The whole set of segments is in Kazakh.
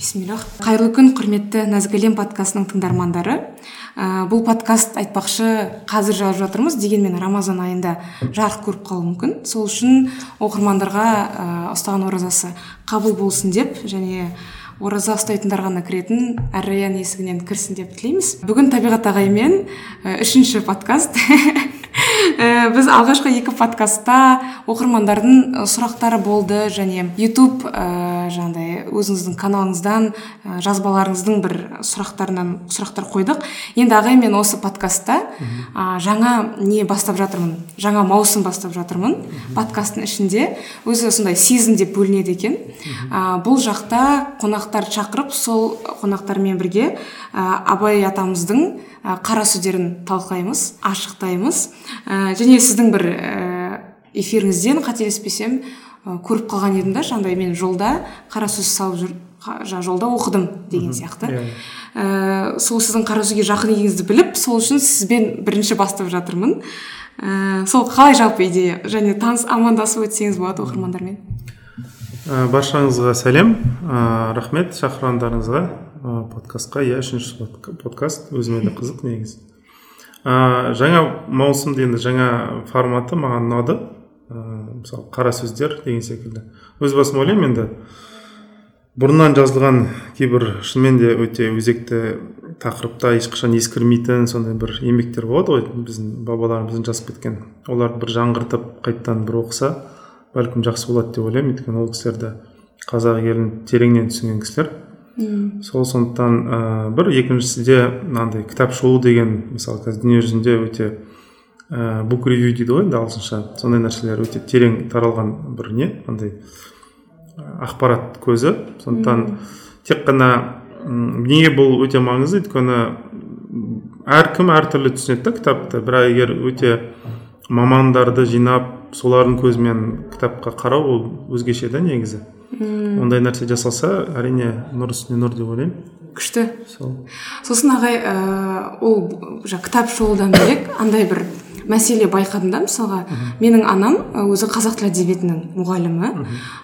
бисмиллах қайырлы күн құрметті нәзік әлем подкастының тыңдармандары. Ә, бұл подкаст айтпақшы қазір жазып жатырмыз дегенмен рамазан айында жарық көріп қалуы мүмкін. Сол үшін оқырмандарға ә, ұстаған оразасы қабыл болсын деп және ораза ұстайтындар ғана кіретін әр раян есігінен кірсін деп тілейміз. Бүгін табиғат ағаймен ә, үшінші подкаст. Ә, біз алғашқы екі подкастта оқырмандардың сұрақтары болды және ютуб жаңағыдай өзіңіздің каналыңыздан ә, жазбаларыңыздың бір сұрақтарынан сұрақтар қойдық. Енді ағай мен осы подкастта ә, жаңа не бастап жатырмын жаңа маусым бастап жатырмын подкасттың ішінде. Өзі сондай сезон деп бөлінеді екен. Ә, бұл жақта қонақтар шақырып сол қонақтармен бірге ә, абай атамыздың қара сөздерін талқылаймыз ашықтаймыз. Ә, және сіздің бір ә, эфиріңізден қателеспесем көріп қалған едім да жаңағыдай мен жолда қара сөз салып жүр жолда оқыдым деген сияқты. Ә, сол сіздің қара сөзге жақын екеніңізді біліп сол үшін сізбен бірінші бастап жатырмын. Ә, сол қалай жалпы идея? Және таныс амандасып өтсеңіз болады оқырмандармен? Ә, баршаңызға сәлем. Ә, рахмет. Шақырғандарыңызға подкастқа. Иә үшінші подкаст. Өзіме де қызық негізі. Ә, жаңа маусымды енді жаңа форматы маған ұнады. Ә, мысалы қара сөздер деген секілді. Өз басым ойлаймын енді бұрыннан жазылған кейбір шынымен де өте өзекті тақырыпта ешқашан ескірмейтін сондай бір еңбектер болады ғой. Біздің бабаларымыздың жазып кеткен оларды бір жаңғыртып қайтадан бір оқыса бәлкім жақсы болады деп ойлаймын. Өйткені ол кісілерді қазақ елін тереңнен түсінген кісілер. Сол сондықтан ә, бір екіншісі де мынандай кітап шолу деген мысалы қазір дүниежүзінде өте ә, бук ревью дейді ғой енді ағылшынша. Сондай нәрселер өте терең таралған бір не андай ақпарат көзі. Сондықтан тек қана неге бұл өте маңызды? Өйткені әркім әртүрлі түсінеді да кітапты. Бірақ егер өте мамандарды жинап солардың көзімен кітапқа қарау ол өзгеше да негізі. Ондай нәрсе жасалса әрине нұр үстіне нұр деп ойлаймын. Күшті. Сол. Сосын ағай ә, ол жаңағы кітап шолудан бөлек андай бір мәселе байқадым да мысалға. Менің анам өзі қазақ тілі әдебиетінің мұғалімі.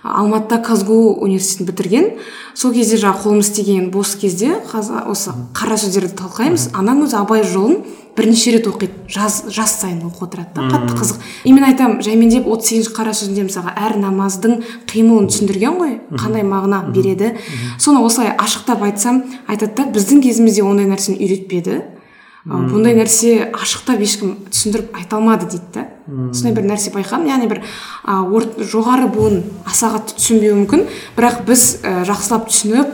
Алматыда казгу университетін бітірген. Сол кезде жаңағы қолымыз істеген бос кезде осы қара сөздерді талқылаймыз. Анам өзі абай жолын бірнеше рет оқиды. Жаз жаз сайын оқып отырады да. Қатты қызық. И мен айтамын жаймендеп отыз сегізінші қара сөзінде мысалға әр намаздың қимылын түсіндірген ғой қандай мағына береді соны осылай ашықтап айтсам айтады да біздің кезімізде ондай нәрсені үйретпеді бұндай нәрсе ашықтап ешкім түсіндіріп айта алмады дейді да сондай бір нәрсе байқадым. Яғни бір ә, жоғары буын аса қатты түсінбеуі мүмкін. Бірақ біз ә, жақсылап түсініп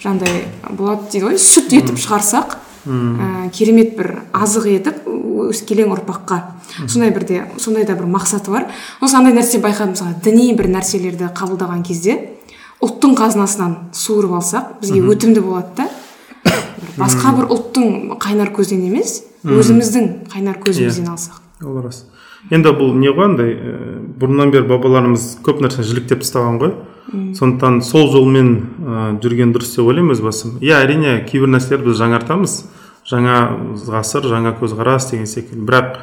жаңағыдай болады дейді ғой сүт етіп шығарсақ ә, керемет бір азық етіп өскелең ұрпаққа. Сондай бірде сондай да бір мақсаты бар. Осы андай нәрсе байқадым мысалы діни бір нәрселерді қабылдаған кезде ұлттың қазынасынан суырып алсақ бізге өтімді болады да. Басқа бір ұлттың қайнар көзінен емес өзіміздің қайнар көзімізден иә. алсақ. Ол рас енді бұл не ғой андай бұрыннан бері бабаларымыз көп нәрсені жіліктеп тастаған ғой. Сондықтан сол жолмен ә, жүрген дұрыс деп ойлаймын өз басым. Иә әрине кейбір нәрселерді біз жаңартамыз. Жаңа ғасыр жаңа көзқарас деген секілді. Бірақ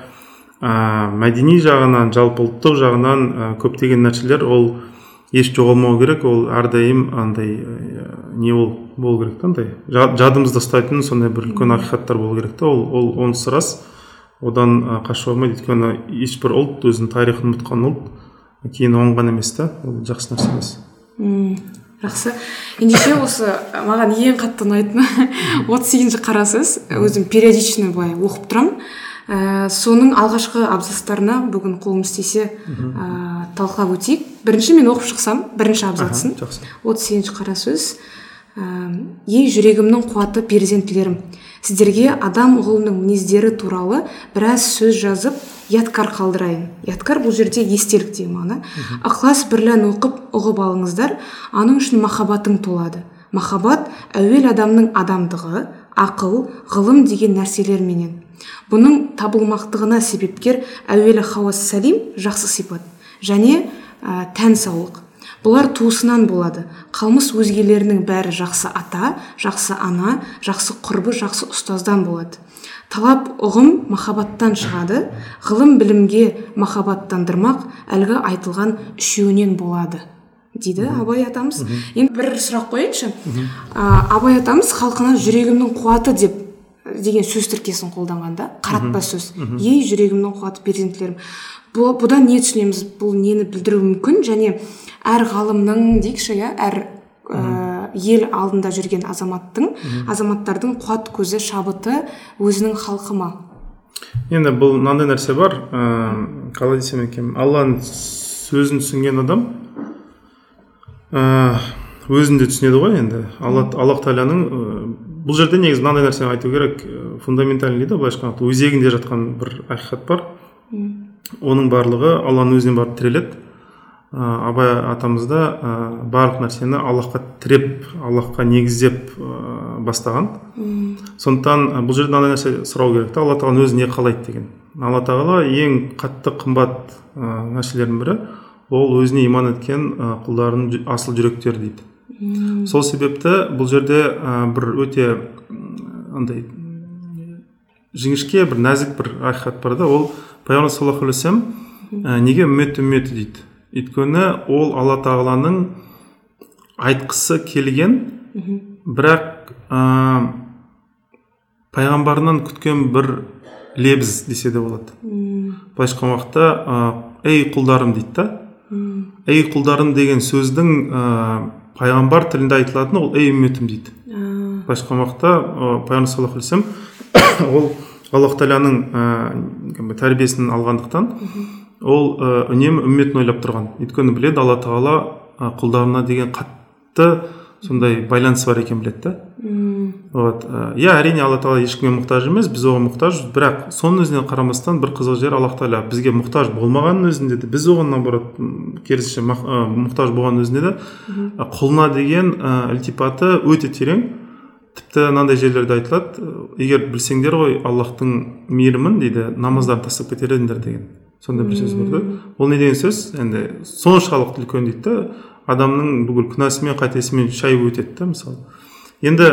ә, мәдени жағынан жалпы ұлттық жағынан ә, көптеген нәрселер ол еш жоғалмау керек ол әрдайым андай не ол болу керек та андай. Жадымызда ұстайтын сондай бір үлкен ақиқаттар болу керек та. Ол ол онысы рас. Одан қашуға болмайды өйткені ешбір ұлт өзінің тарихын ұмытқан ұлт кейін оңған емес та. Ол жақсы нәрсе емес. Жақсы. Ендеше осы маған ең қатты ұнайтыны отыз сегізінші қара сөз өзім периодично былай оқып тұрамын. Ә, соның алғашқы абзацтарына бүгін қолымыз тисе ә, талқылап өтейік. Бірінші мен оқып шықсам бірінші абзацын. Отыз сегізінші қара сөз. Ә, ей жүрегімнің қуаты перзентлерім сіздерге адам ұғылының мінездері туралы біраз сөз жазып ядкар қалдырайын. Ядкар бұл жерде естелік деген мағына ықылас бірлән оқып ұғып алыңыздар. Аның үшін махаббатың толады. Махаббат әуел адамның адамдығы ақыл ғылым деген нәрселерменен. Бұның табылмақтығына себепкер әуелі хауас сәлим жақсы сипат және ә, тән саулық. Бұлар туысынан болады. Қалмыс өзгелерінің бәрі жақсы ата жақсы ана жақсы құрбы жақсы ұстаздан болады. Талап ұғым махаббаттан шығады. Ғылым білімге махаббаттандырмақ әлгі айтылған үшеуінен болады дейді абай атамыз. Енді бір сұрақ қояйыншы. А, абай атамыз халқына жүрегімнің қуаты деп деген сөз тіркесін қолданған да. Қаратпа сөз. Ей жүрегімнің қуаты перзентлерім Бұ- бұдан не түсінеміз? Бұл нені білдіруі мүмкін? Және әр ғалымның дейікші иә әр ә, ел алдында жүрген азаматтың азаматтардың қуат көзі шабыты өзінің халқы ма? Енді бұл мынандай нәрсе бар. Ыыы қалай десем екен? Алланың сөзін түсінген адам ыыы өзін де түсінеді ғой енді. Алла аллах тағаланың бұл жерде негізі мынандай нәрсені айту керек. Ы, фундаментальный дейді ғой былайша айтқанда өзегінде жатқан бір ақиқат бар. Оның барлығы алланың өзіне барып тіреледі. Ә, абай атамыз да ә, барлық нәрсені аллахқа тіреп аллахқа негіздеп ә, бастаған. Сондықтан ә, бұл жерде мынандай нәрсе сұрау керек та алла тағала өзі не қалайды деген. Алла тағала ең қатты қымбат ә, нәрселердің бірі ол өзіне иман еткен құлдарының асыл жүректері дейді. Сол себепті бұл жерде ә, бір өте андай жіңішке бір нәзік бір ақиқат бар да ол пайғамбар саллаллаху алейхи вассалам ә, неге үммет үмметі дейді? Өйткені ол алла тағаланың айтқысы келген бірақ ә, пайғамбарынан күткен бір лебіз десе де болады. Былайша айтқан уақытта ә, ей құлдарым дейді да. Ей құлдарым деген сөздің ә, пайғамбар тілінде айтылатыны ол ей үмметім дейді. Былайша айтқан уақытта ә, пайғамбар саллаллаху алейхи ол аллах тағаланың ә, тәрбиесін алғандықтан ол үнемі үмметін ойлап тұрған. Өйткені біледі алла тағала құлдарына деген қатты сондай байланыс бар екенін біледі да. Вот ә, иә әрине алла тағала ешкімге мұқтаж емес біз оған мұқтажбыз бірақ соның өзіне қарамастан бір қызық жері аллах тағала бізге мұқтаж болмағанның өзінде де біз оған наоборот керісінше ә, мұқтаж болған өзінде де ә, құлына деген ілтипаты өте терең. Тіпті мынандай жерлерде айтылады егер білсеңдер ғой аллахтың мейірімін дейді намаздарды тастап кетер едіңдер деген сондай бір сөз бар да. Ол не деген сөз? Енді соншалықты үлкен дейді да адамның бүкіл күнәсімен қатесімен шайып өтеді да мысалы. Енді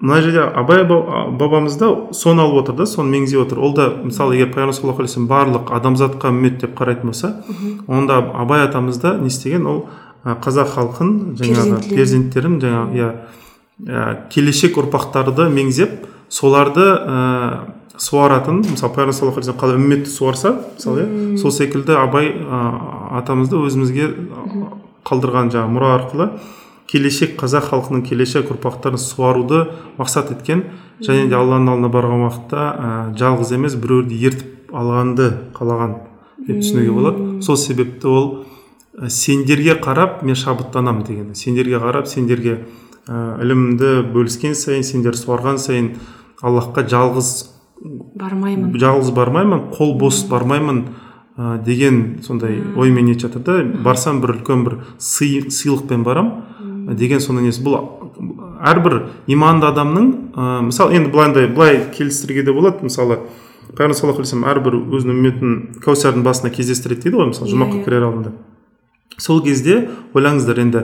мына жерде абай ба- бабамыз да соны алып отыр да соны меңзеп отыр. Ол да мысалы егер пайғамбар саллаллаху алейхи барлық адамзатқа үммет деп қарайтын болса онда абай атамыз да не істеген? Ол қазақ халқын жаңағы перзенттерін. жаңағы иә келешек ұрпақтарды меңзеп соларды ә, суаратын мысалы пайғамбар саллаллаху алейхи қалай үмметті суарса мысалы иә сол секілді абай ә, атамызды өзімізге қалдырған жаңағы мұра арқылы келешек қазақ халқының келешек ұрпақтарын суаруды мақсат еткен және де алланың алдына барған уақытта ә, жалғыз емес біреуді ертіп алғанды қалаған деп түсінуге болады. Сол себепті ол ә, сендерге қарап мен шабыттанамын деген сендерге қарап сендерге ә, ілімді бөліскен сайын сендер суарған сайын аллахқа жалғыз бармаймын. жалғыз бармаймын қол бос бармаймын ә, деген сондай оймен нетіп жатыр да барсам бір үлкен бір сый сыйлықпен барам. Деген сондай несі бұл әрбір иманды адамның ә, мысалы енді былай былай келістіруге де болады. Мысалы пайғамбар саллаллаху алейхи вассалам әрбір өзінің үмметін кәусардың басына кездестіреді дейді ғой мысалы Иә, жұмаққа иә. кірер алдында. Сол кезде ойлаңыздар енді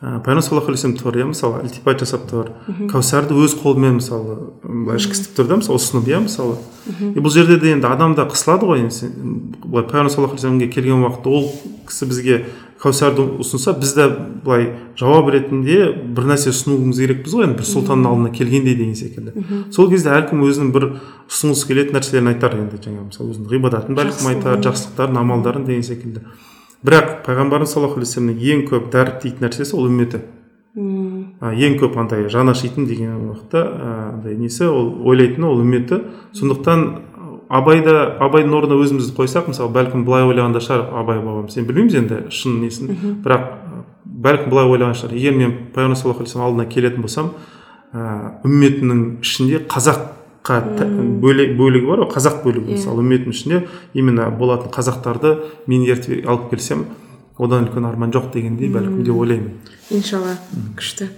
ә, пайғамбар саллаллаху вассалам тұр иә мысалы ілтипат жасап тұр. Кәусарды өз қолымен мысалы былай ішкізіп тұр да мысалы ұсынып иә мысалы. И бұл жерде де енді адам да қысылады ғой енді былай пайғамбар саллаллаху вассаламге келген уақытта ол кісі бізге кәусарды ұсынса біз де былай жауап ретінде бір нәрсе ұсынуымыз керекпіз ғой енді бір сұлтанның алдына келгендей деген секілді. Сол кезде әркім өзінің бір ұсынғысы келетін нәрселерін айтар енді жаңағы мысалы өзінің ғибадатын бәлкім айтар жақсылықтарын амалдарын деген секілді. Бірақ пайғамбарымыз саллаллаху алейхи вассаламның ең көп дәріптейтін нәрсесі ол үмметі. А, ең көп андай жаны ашитын деген уақытта андай несі ол ойлайтыны ол үмметі. Сондықтан абайды абайдың орнына өзімізді қойсақ мысалы бәлкім былай ойлаған да шығар абай бабамыз енді білмейміз енді шын несін. Бірақ бәлкім былай ойлаған шығар. Егер мен пайғамбар саллаллаху алейхи алдына келетін болсам ә, үмметінің ішінде қазаққа та- бөле- бөлігі бар ғой қазақ бөлігі мысалы үмметтің ішінде именно болатын қазақтарды мен ертіп алып келсем одан үлкен арман жоқ дегендей бәлкім деп ойлаймын. Иншалла күшті.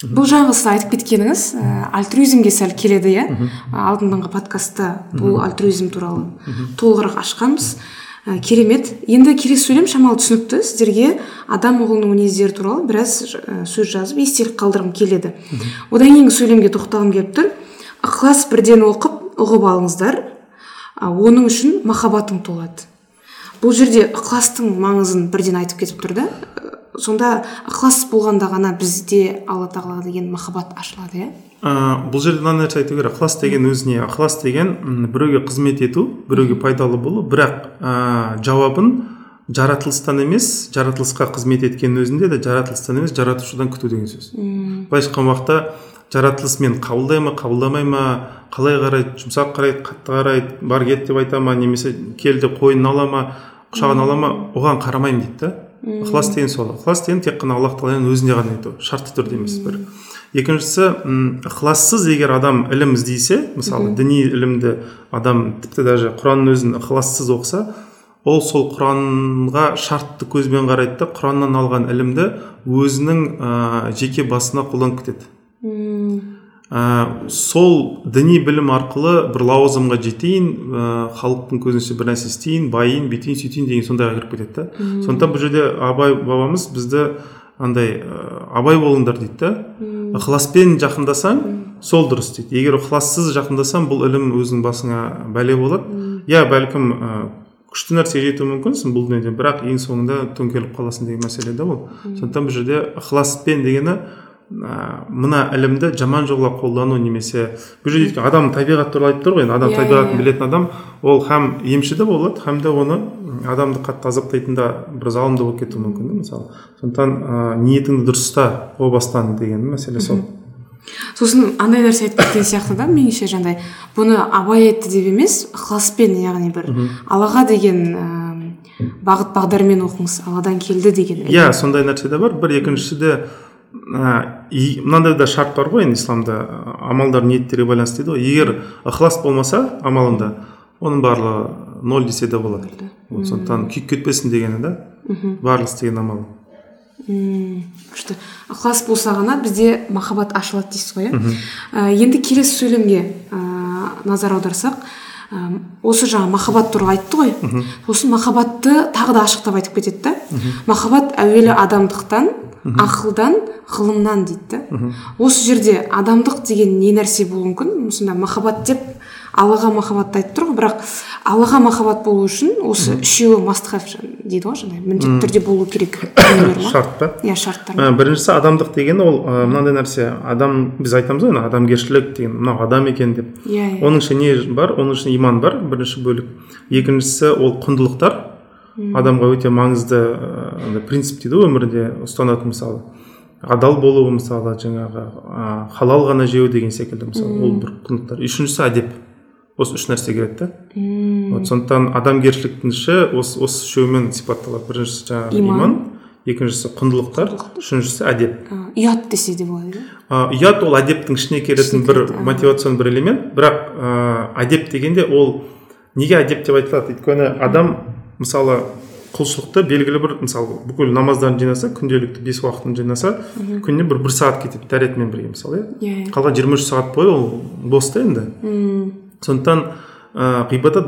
Бұл жаңағы сіз айтып кеткеніңіз ә, альтруизмге сәл келеді иә? Алдыңғы подкастта бұл альтруизм туралы толығырақ ашқанбыз. Ә, керемет. Енді келесі сөйлем шамалы түсінікті сіздерге адам ұғылының мінездері туралы біраз сөз жазып естелік қалдырғым келеді. Одан кейінгі сөйлемге тоқталғым келіп тұр. Ықылас бірден оқып ұғып алыңыздар. Ә, оның үшін махаббатың толады. Бұл жерде ықыластың маңызын бірден айтып кетіп тұр да. Сонда ықылас болғанда ғана бізде алла тағала деген махаббат ашылады иә? Ә, бұл жерде мына нәрсе айту керек. Ықылас деген өзіне ықылас деген біреуге қызмет ету біреуге пайдалы болу. Бірақ ә, жауабын жаратылыстан емес жаратылысқа қызмет еткеннің өзінде де жаратылыстан емес жаратушыдан күту деген сөз. Былайша айтқан уақытта жаратылыс мені қабылдай ма қабылдамай ма қалай қарайды жұмсақ қарайды қатты қарайды бар кет деп айта ма немесе кел деп қойнын ала ма құшағына ала ма оған қарамаймын дейді да. Ықылас деген сол. Ықылас деген тек қана аллах тағаланың өзіне ғана ету шартты түрде емес бір. Екіншісі ықылассыз егер адам ілім іздесе мысалы діни ілімді адам тіпті даже құранның өзін ықылассыз оқыса ол сол құранға шартты көзбен қарайды да құраннан алған ілімді өзінің ә, жеке басына қолданып кетеді. Ә, сол діни білім арқылы бір лауазымға жетейін ә, халықтың көзінше бір нәрсе істейін байиын бүйтейін сөйтейін деген сондайға кіріп кетеді да. Сондықтан бұл жерде абай бабамыз бізді андай ә, абай болыңдар дейді да. Ықыласпен жақындасаң сол дұрыс дейді. Егер ықылассыз жақындасаң бұл ілім өзіңнің басыңа бәле болады. Иә бәлкім ә, күшті нәрсеге жетуі мүмкінсің бұл дүниеде бірақ ең соңында төңкеріліп қаласың деген мәселе да ол. Сондықтан бұл жерде ықыласпен дегені ә, мына ілімді жаман жолға қолдану немесе бұл жерде өйткені адам табиғат туралы айтып тұр ғой енді адам Иә, табиғатын иә. білетін адам ол һәм емші де болады һәм де оны адамды қатты азаптайтын да бір залым да болып кетуі мүмкін да мысалы. Сондықтан ә, ниетіңді дұрыс ұста о бастан деген мәселе сол. Сосын андай нәрсе айтып кеткен сияқты да меніңше жаңағыдай бұны абай айтты деп емес ықыласпен яғни бір аллаға деген ііі бағыт бағдармен оқыңыз алладан келді деген. Иә сондай нәрсе де бар. Бір екіншісі де ә, мынандай да шарт бар ғой енді исламда амалдар ниеттерге байланысты дейді ғой. Егер ықылас болмаса амалында оның барлығы ноль десе де болады. Вот сондықтан күйіп кетпесін дегені да барлық істеген амал. Мм күшті. Ықылас болса ғана бізде махаббат ашылады дейсіз ғой иә? Ә, енді келесі сөйлемге ә, назар аударсақ ә, осы жаңа махаббат туралы айтты ғой. Сосын махаббатты тағы да ашықтап айтып кетеді да. Махаббат әуелі адамдықтан ақылдан ғылымнан дейді да. Осы жерде адамдық деген не нәрсе болуы мүмкін? Осында махаббат деп аллаға махаббатты айтып тұр ғой бірақ аллаға махаббат болу үшін осы үшеуі must have дейді ғой жаңағыдай міндетті түрде болу керек. Шарт па иә шарттар Ә, біріншісі адамдық деген ол мынандай нәрсе адам біз айтамыз ғой адамгершілік деген мынау адам екен деп. Иә иә. Оның ішінде не бар? Оның ішінде иман бар бірінші бөлік. Екіншісі ол құндылықтар. Адамға өте маңызды ә, андай принцип дейді ғой өмірде ұстанатын мысалы адал болу мысалы жаңағы ә, халал ғана жеу деген секілді мысалы ол бір құндылықтар үшіншісі әдеп. Осы үш нәрсе келеді да вот сондықтан адамгершіліктің іші осы осы үшеуімен сипатталады. Біріншісі жаңағы Иман. иман екіншісі құндылықтар үшіншісі әдеп. Ұят десе де болады иә ұят ол әдептің ішіне келетін бір кіреді, а. мотивационный бір элемент. Бірақ ә, әдеп дегенде ол неге әдеп деп айтылады? Өйткені адам мысалы құлшылықты белгілі бір мысалы бүкіл намаздарын жинаса күнделікті бес уақытын жинаса күніне бір бір сағат кетеді дәретмен бірге мысалы иә? Иә иә. Қалған жиырма үш сағат бойы ол бос та енді. Сондықтан ә, ғибадат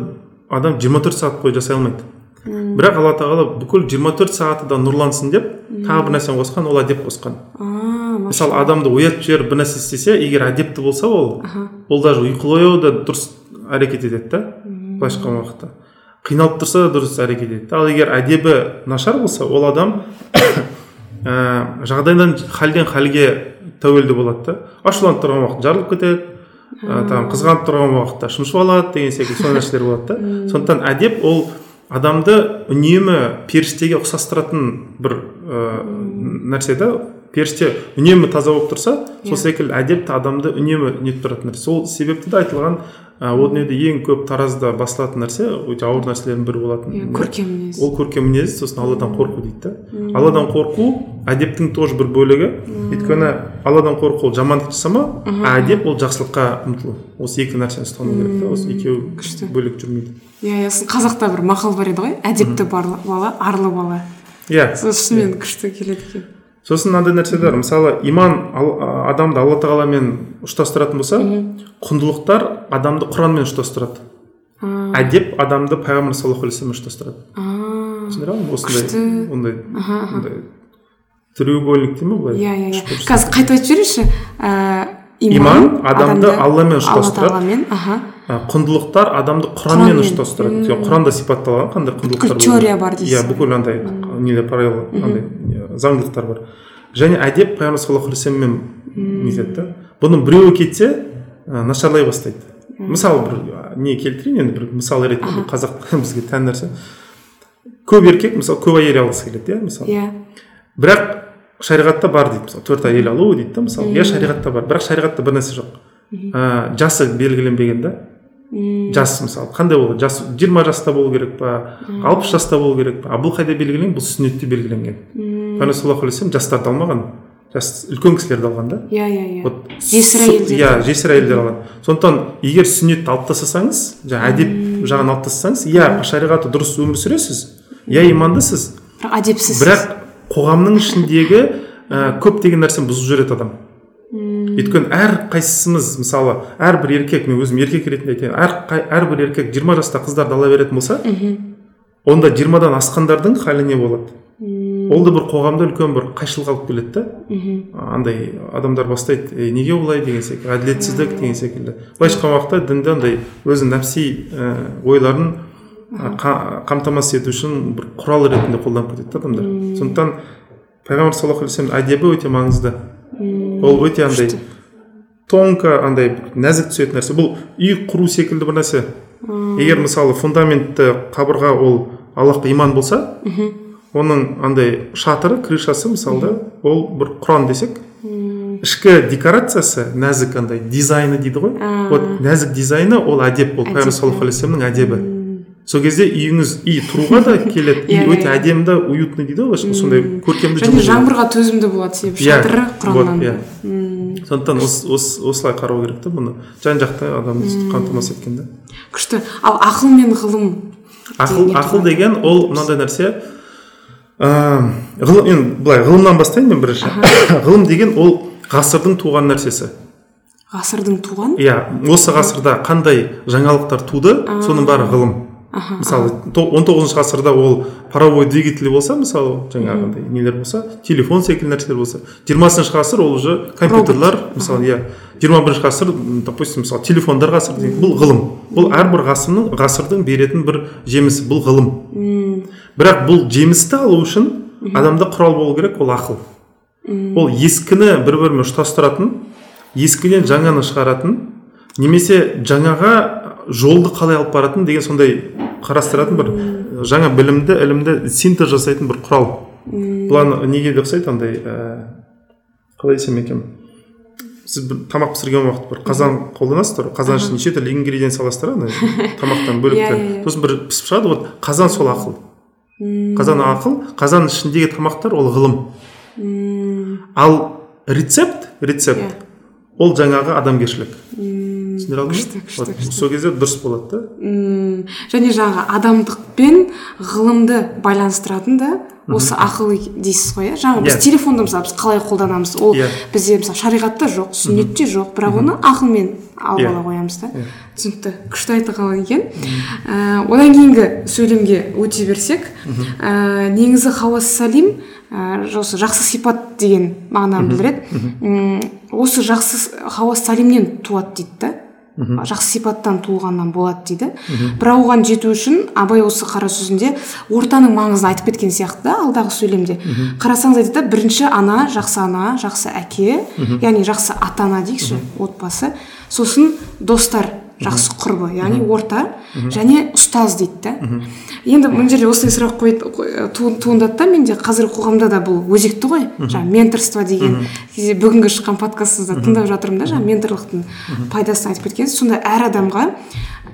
адам 24 сағат бойы жасай алмайды. Бірақ алла тағала бүкіл 24 сағаты да нұрлансын деп тағы бір нәрсені қосқан ол әдеп қосқан. Мысалы адамды оятып жіберіп бір нәрсе істесе егер әдепті болса ол ол даже ұйқылы да дұрыс әрекет етеді да былайша айтқан уақытта. Қиналып тұрса да дұрыс әрекет етеді ал егер әдебі нашар болса ол адам ә, жағдайдан халден халге тәуелді болады да. Ашуланып тұрған уақытта жарылып кетеді ә, там қызғанып тұрған уақытта шымшып алады деген секілді сондай нәрселер болады да. Сондықтан әдеп ол адамды үнемі періштеге ұқсастыратын бір ә, нәрсе да. Періште үнемі таза болып тұрса сол секілді әдеп те адамды үнемі нетіп тұратын нәрсе. Сол себепті де айтылған ә, о дүниеде ең көп таразда басылатын нәрсе өте ауыр нәрселердің бірі болатын. Иә көркем мінез. Ол көркем мінез сосын алладан қорқу дейді да алладан қорқу әдептің тоже бір бөлігі. Өйткені алладан қорқу ол жамандық жасама а әдеп ол жақсылыққа ұмтылу. Осы екі нәрсені ұстану керек та осы екеуі Күшті. бөлек жүрмейді. Иә иә сосын қазақта бір мақал бар еді ғой. Әдепті бала арлы бала. Иә. Сол шынымен күшті келеді екен. Сосын мынандай нәрсе бар. Мысалы иман адамды алла тағаламен ұштастыратын болса құндылықтар адамды құранмен ұштастырады. Әдеп адамды пайғамбар саллаллаху алейхи вассаламмен ұштастырады. Түсіндіре алдым осындай ондай ондай треугольник дей ма былай? Иә иә иә. қазір қайтып айтып жіберейінші. Ііі Иман адамды Алламен ұштастырады. құндылықтар адамды құранмен ұштастырады. Құранда сипатталған қандай құндылықтар теория бар дейсіз? Иә бүкіл андай нелер правила андай заңдылықтар бар. Және әдеп пайғамбар саллаллаху алейхи вассаламмен нетеді да? Бұның біреуі кетсе ә, нашарлай бастайды. Мысалы бір не келтірейін енді бір мысал ретінде қазақ бізге тән нәрсе. Көп еркек мысалы көп әйел алғысы келеді иә мысалы. Иә. Бірақ шариғатта бар дейді мысалы төрт әйел алу дейді да мысалы. Иә шариғатта бар. Бірақ шариғатта бір нәрсе жоқ. Ә, жасы белгіленбеген да. Жас мысалы қандай болады жас жиырма жаста болу керек па? Алпыс жаста болу керек па? А бұл қайда белгіленген бұл сүннетте белгіленген. Пайғамбар алейхи жастарды алмаған. Жас үлкен кісілерді алған да. Иә иә иә. Вот жесір әйелдер. иә жесір әйелдер алған. Сондықтан егер сүннетті алып тастасаңыз жаңағы әдеп жағын алып тастасаңыз иә шариғаты дұрыс өмір сүресіз иә имандысыз. Бірақ әдепсіз бірақ қоғамның ішіндегі ә, көптеген нәрсені бұзып жібереді адам. Өйткені әр қайсымыз мысалы әрбір еркек мен өзім еркек ретінде айтайын әр қай- әрбір еркек жиырма жаста қыздарды ала беретін болса онда жиырмадан асқандардың халі не болады? Ол да бір қоғамда үлкен бір қайшылық алып келеді да. Андай адамдар бастайды «Ей, неге олай? деген секілді әділетсіздік деген секілді. Былайша айтқан уақытта дінді андай өзінің нәпси ә, ойларын ә, қа- қамтамасыз ету үшін бір құрал ретінде қолданып кетеді да адамдар. Сондықтан пайғамбар саллаллаху алейхи вассалам әдебі өте маңызды. Ол өте андай тонко андай нәзік түсетін нәрсе. Бұл үй құру секілді бір нәрсе. Егер мысалы фундаментті қабырға ол аллахқа иман болса оның андай шатыры крышасы мысалы ол бір құран десек ішкі декорациясы нәзік андай дизайны дейді ғой. Вот нәзік дизайны ол әдеп ол пайғамбар саллаллаху алейхи вассаламның әдебі. Сол кезде үйіңіз үй тұруға да келеді. Иә, үй өте иә. әдемі да уютный дейді ғой. Сондай көркемді және жаңбырға төзімді болады себебі Иә, шатыры иә. сондықтан ос- ос- осылай қарау керек та бұны. Жан жақты адамды қамтамасыз еткен да күшті. Ал ақыл мен ғылым ақыл ақыл деген ол мынандай нәрсе. Ыыы ғылым енді былай ғылымнан бастайын мен бірінші. Ғылым деген ол ғасырдың туған нәрсесі. Ғасырдың туған? Иә осы ғасырда қандай жаңалықтар туды соның бәрі ғылым. Мысалы то- он тоғызыншы ғасырда ол паровой двигатель болса мысалы жаңағындай нелер болса телефон секілді нәрселер болса. Жиырмасыншы ғасыр ол уже компьютерлар мысалы иә. Жиырма бірінші ғасыр допустим мысалы телефондар ғасыры деген бұл ғылым. Бұл әрбір ғасырның ғасырдың беретін бір жемісі бұл ғылым. Бірақ бұл жемісті алу үшін адамда құрал болу керек ол ақыл. Ол ескіні бір бірімен ұштастыратын ескіден жаңаны шығаратын немесе жаңаға жолды қалай алып баратын деген сондай қарастыратын бір жаңа білімді ілімді синтез жасайтын бір құрал. Бұл неге де ұқсайды андай ә, қалай десем екен? Сіз бір тамақ пісірген уақыт бір қазан қолданасыздар ғой? Қазан ішіне неше түрлі ингредиент саласыздар ғой тамақтан Иә, бөлектер иә, иә. сосын бір пісіп шығады вот қазан сол ақыл. Қазан ақыл қазан ішіндегі тамақтар ол ғылым. Ал рецепт рецепт. Иә. ол жаңағы адамгершілік. Түсіндіре алдым күшті, сол кезде дұрыс болады да? Және жаңағы адамдық пен ғылымды байланыстыратын да осы ақыл дейсіз ғой иә? Жаңағы біз Иә. телефонды мысалы біз қалай қолданамыз? Ол Иә. бізде мысалы шариғатта жоқ сүннетте жоқ бірақ оны ақылмен алып Иә. ала қоямыз да. Түсінікті. Күшті айтылған екен Ә, одан кейінгі сөйлемге өте берсек ә, негізі хауас салим ә, осы жақсы сипат деген мағынаны білдіреді. Осы жақсы хауас салимнен туады дейді да. Жақсы сипаттан туылғаннан болады дейді. Бірақ оған жету үшін абай осы қара сөзінде ортаның маңызын айтып кеткен сияқты да алдағы сөйлемде. Қарасаңыз айтады да бірінші ана жақсы ана жақсы әке яғни жақсы ата ана дейікші отбасы. Сосын достар жақсы құрбы яғни орта және ұстаз дейді да енді мына жерде осындай сұрақ қой- ту- туындады да менде қазіргі қоғамда да бұл өзекті ғой. Жаңағы менторство деген кезде бүгінгі шыққан подкастыңызда тыңдап жатырмын да жаңағы менторлықтың пайдасын айтып кеткенсіз сонда әр адамға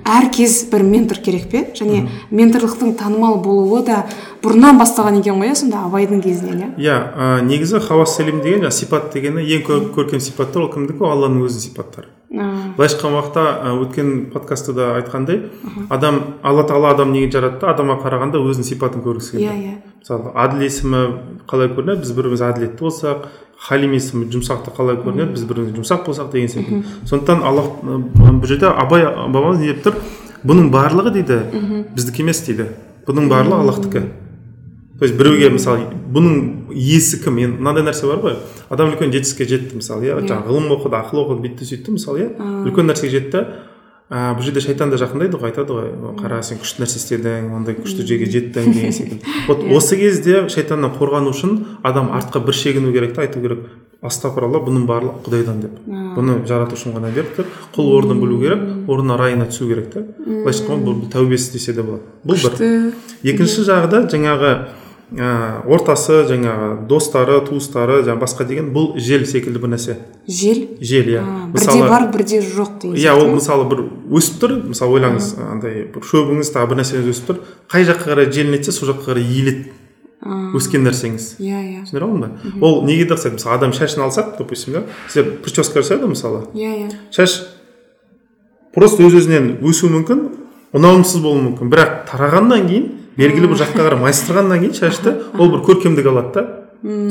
әр кез бір ментор керек пе? Және менторлықтың танымал болуы да бұрыннан басталған екен ғой иә сонда абайдың кезінен иә? Иә негізі хауас салим деген жаңағы сипат дегені ең көр- көркем сипаттар ол кімдікі? Ол алланың өзінің сипаттары. Былайша айтқан уақытта өткен подкастта да айтқандай адам алла тағала адам неге жаратты? Адамға қарағанда өзінің сипатын көргісі иә келді. Иә мысалы әділ есімі қалай көрінеді? Біз бір біріміз әділетті болсақ халим есімі жұмсақты қалай көрінеді? Біз бір біріміз жұмсақ болсақ деген секілді. Сондықтан аллах бұл жерде абай бабамыз не деп тұр? Бұның барлығы дейді біздікі емес дейді. Бұның барлығы аллахтікі. То есть біреуге мысалы бұның иесі кім енді мынандай нәрсе бар ғой. Адам үлкен жетістікке жетті мысалы иә. Жаңағы ғылым оқыды ақыл оқыды бүйтті сөйтті мысалы иә. Үлкен нәрсеге жетті. Ә, бұл жерде шайтан да жақындайды ғой айтады ғой. «О, қара сен күшті нәрсе істедің ондай күшті жерге жеттің деген секілді. Вот осы кезде шайтаннан қорғану үшін адам артқа бір шегіну керек та айту керек. Астапыралла бұның барлығы құдайдан деп. Бұны жаратушым ғана берді деп құл орнын білу керек орнына райына түсу керек та. Былайша айтқанда бұл тәубесі десе де болады. Бұл бір. Екінші жағы да жаңағы ә, ортасы жаңағы достары туыстары жаңағы басқа деген бұл жел секілді бір нәрсе. Жел? Жел иә. А, бірде бар бірде жоқ деген иә ол мысалы бір өсіп тұр. Мысалы ойлаңыз андай бір шөбіңіз тағы бір нәрсеңіз өсіп тұр. Қай жаққа қарай желінеді сол жаққа қарай иіледі. Өскен нәрсеңіз. Иә иә. түсіндіре алдым ба ол неге де ұқсайды мысалы адам шашын алсақ допустим да? Сіздер прическа жасайды ғой мысалы. Иә иә. Шаш просто өз өзінен өсуі мүмкін ұнамсыз болуы мүмкін. Бірақ тарағаннан кейін белгілі бір жаққа қарай майыстырғаннан кейін шашты ол бір көркемдік алады да.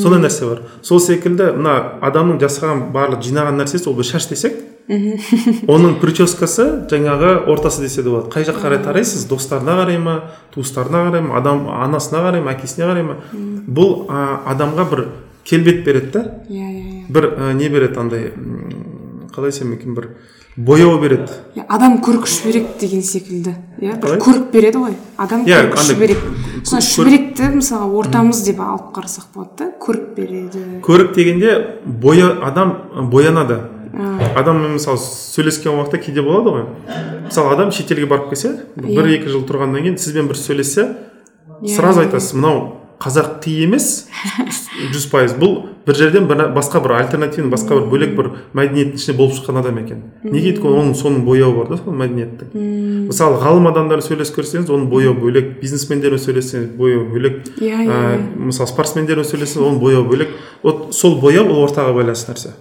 Сондай нәрсе бар. Сол секілді мына адамның жасаған барлық жинаған нәрсесі ол бір шаш десек оның прическасы жаңағы ортасы десе де болады. Қай жаққа қарай тарайсыз? Достарына қарай ма туыстарына қарай ма адам анасына қарай ма әкесіне қарай ма? Бұл адамға бір келбет береді да. Иә иә иә. Бір ә, не береді андай қалай айтсам екен бір бояу береді. Иә, адам көрік шүберек деген секілді. Иә бір көрік береді ғой. Адам Иә, көрік шүберек сол шүберекті мысалы ортамыз деп алып қарасақ болады да көрік береді. Көрік дегенде боя адам боянады. А, адам мысалы сөйлескен уақытта кейде болады ғой. Мысалы адам шетелге барып келсе бір Иә. екі жыл тұрғаннан кейін сізбен бір сөйлессе Иә, сразу айтасыз мынау қазақ ти емес. Жүз пайыз. Бұл бір жерден бір, басқа бір альтернативный басқа бір бөлек бір мәдениеттің ішінде болып шыққан адам екен. Неге өйткені оның соның бояуы бар да сол мәдениеттің. Мысалы ғалым адамдар сөйлесіп көрсеңіз оның бояуы бөлек. Бизнесмендермен сөйлессеңіз бояуы бөлек. Иә иә ә, мысалы спортсмендермен сөйлессеңіз оның бояуы бөлек. Вот сол бояу ол ортаға байланысты нәрсе.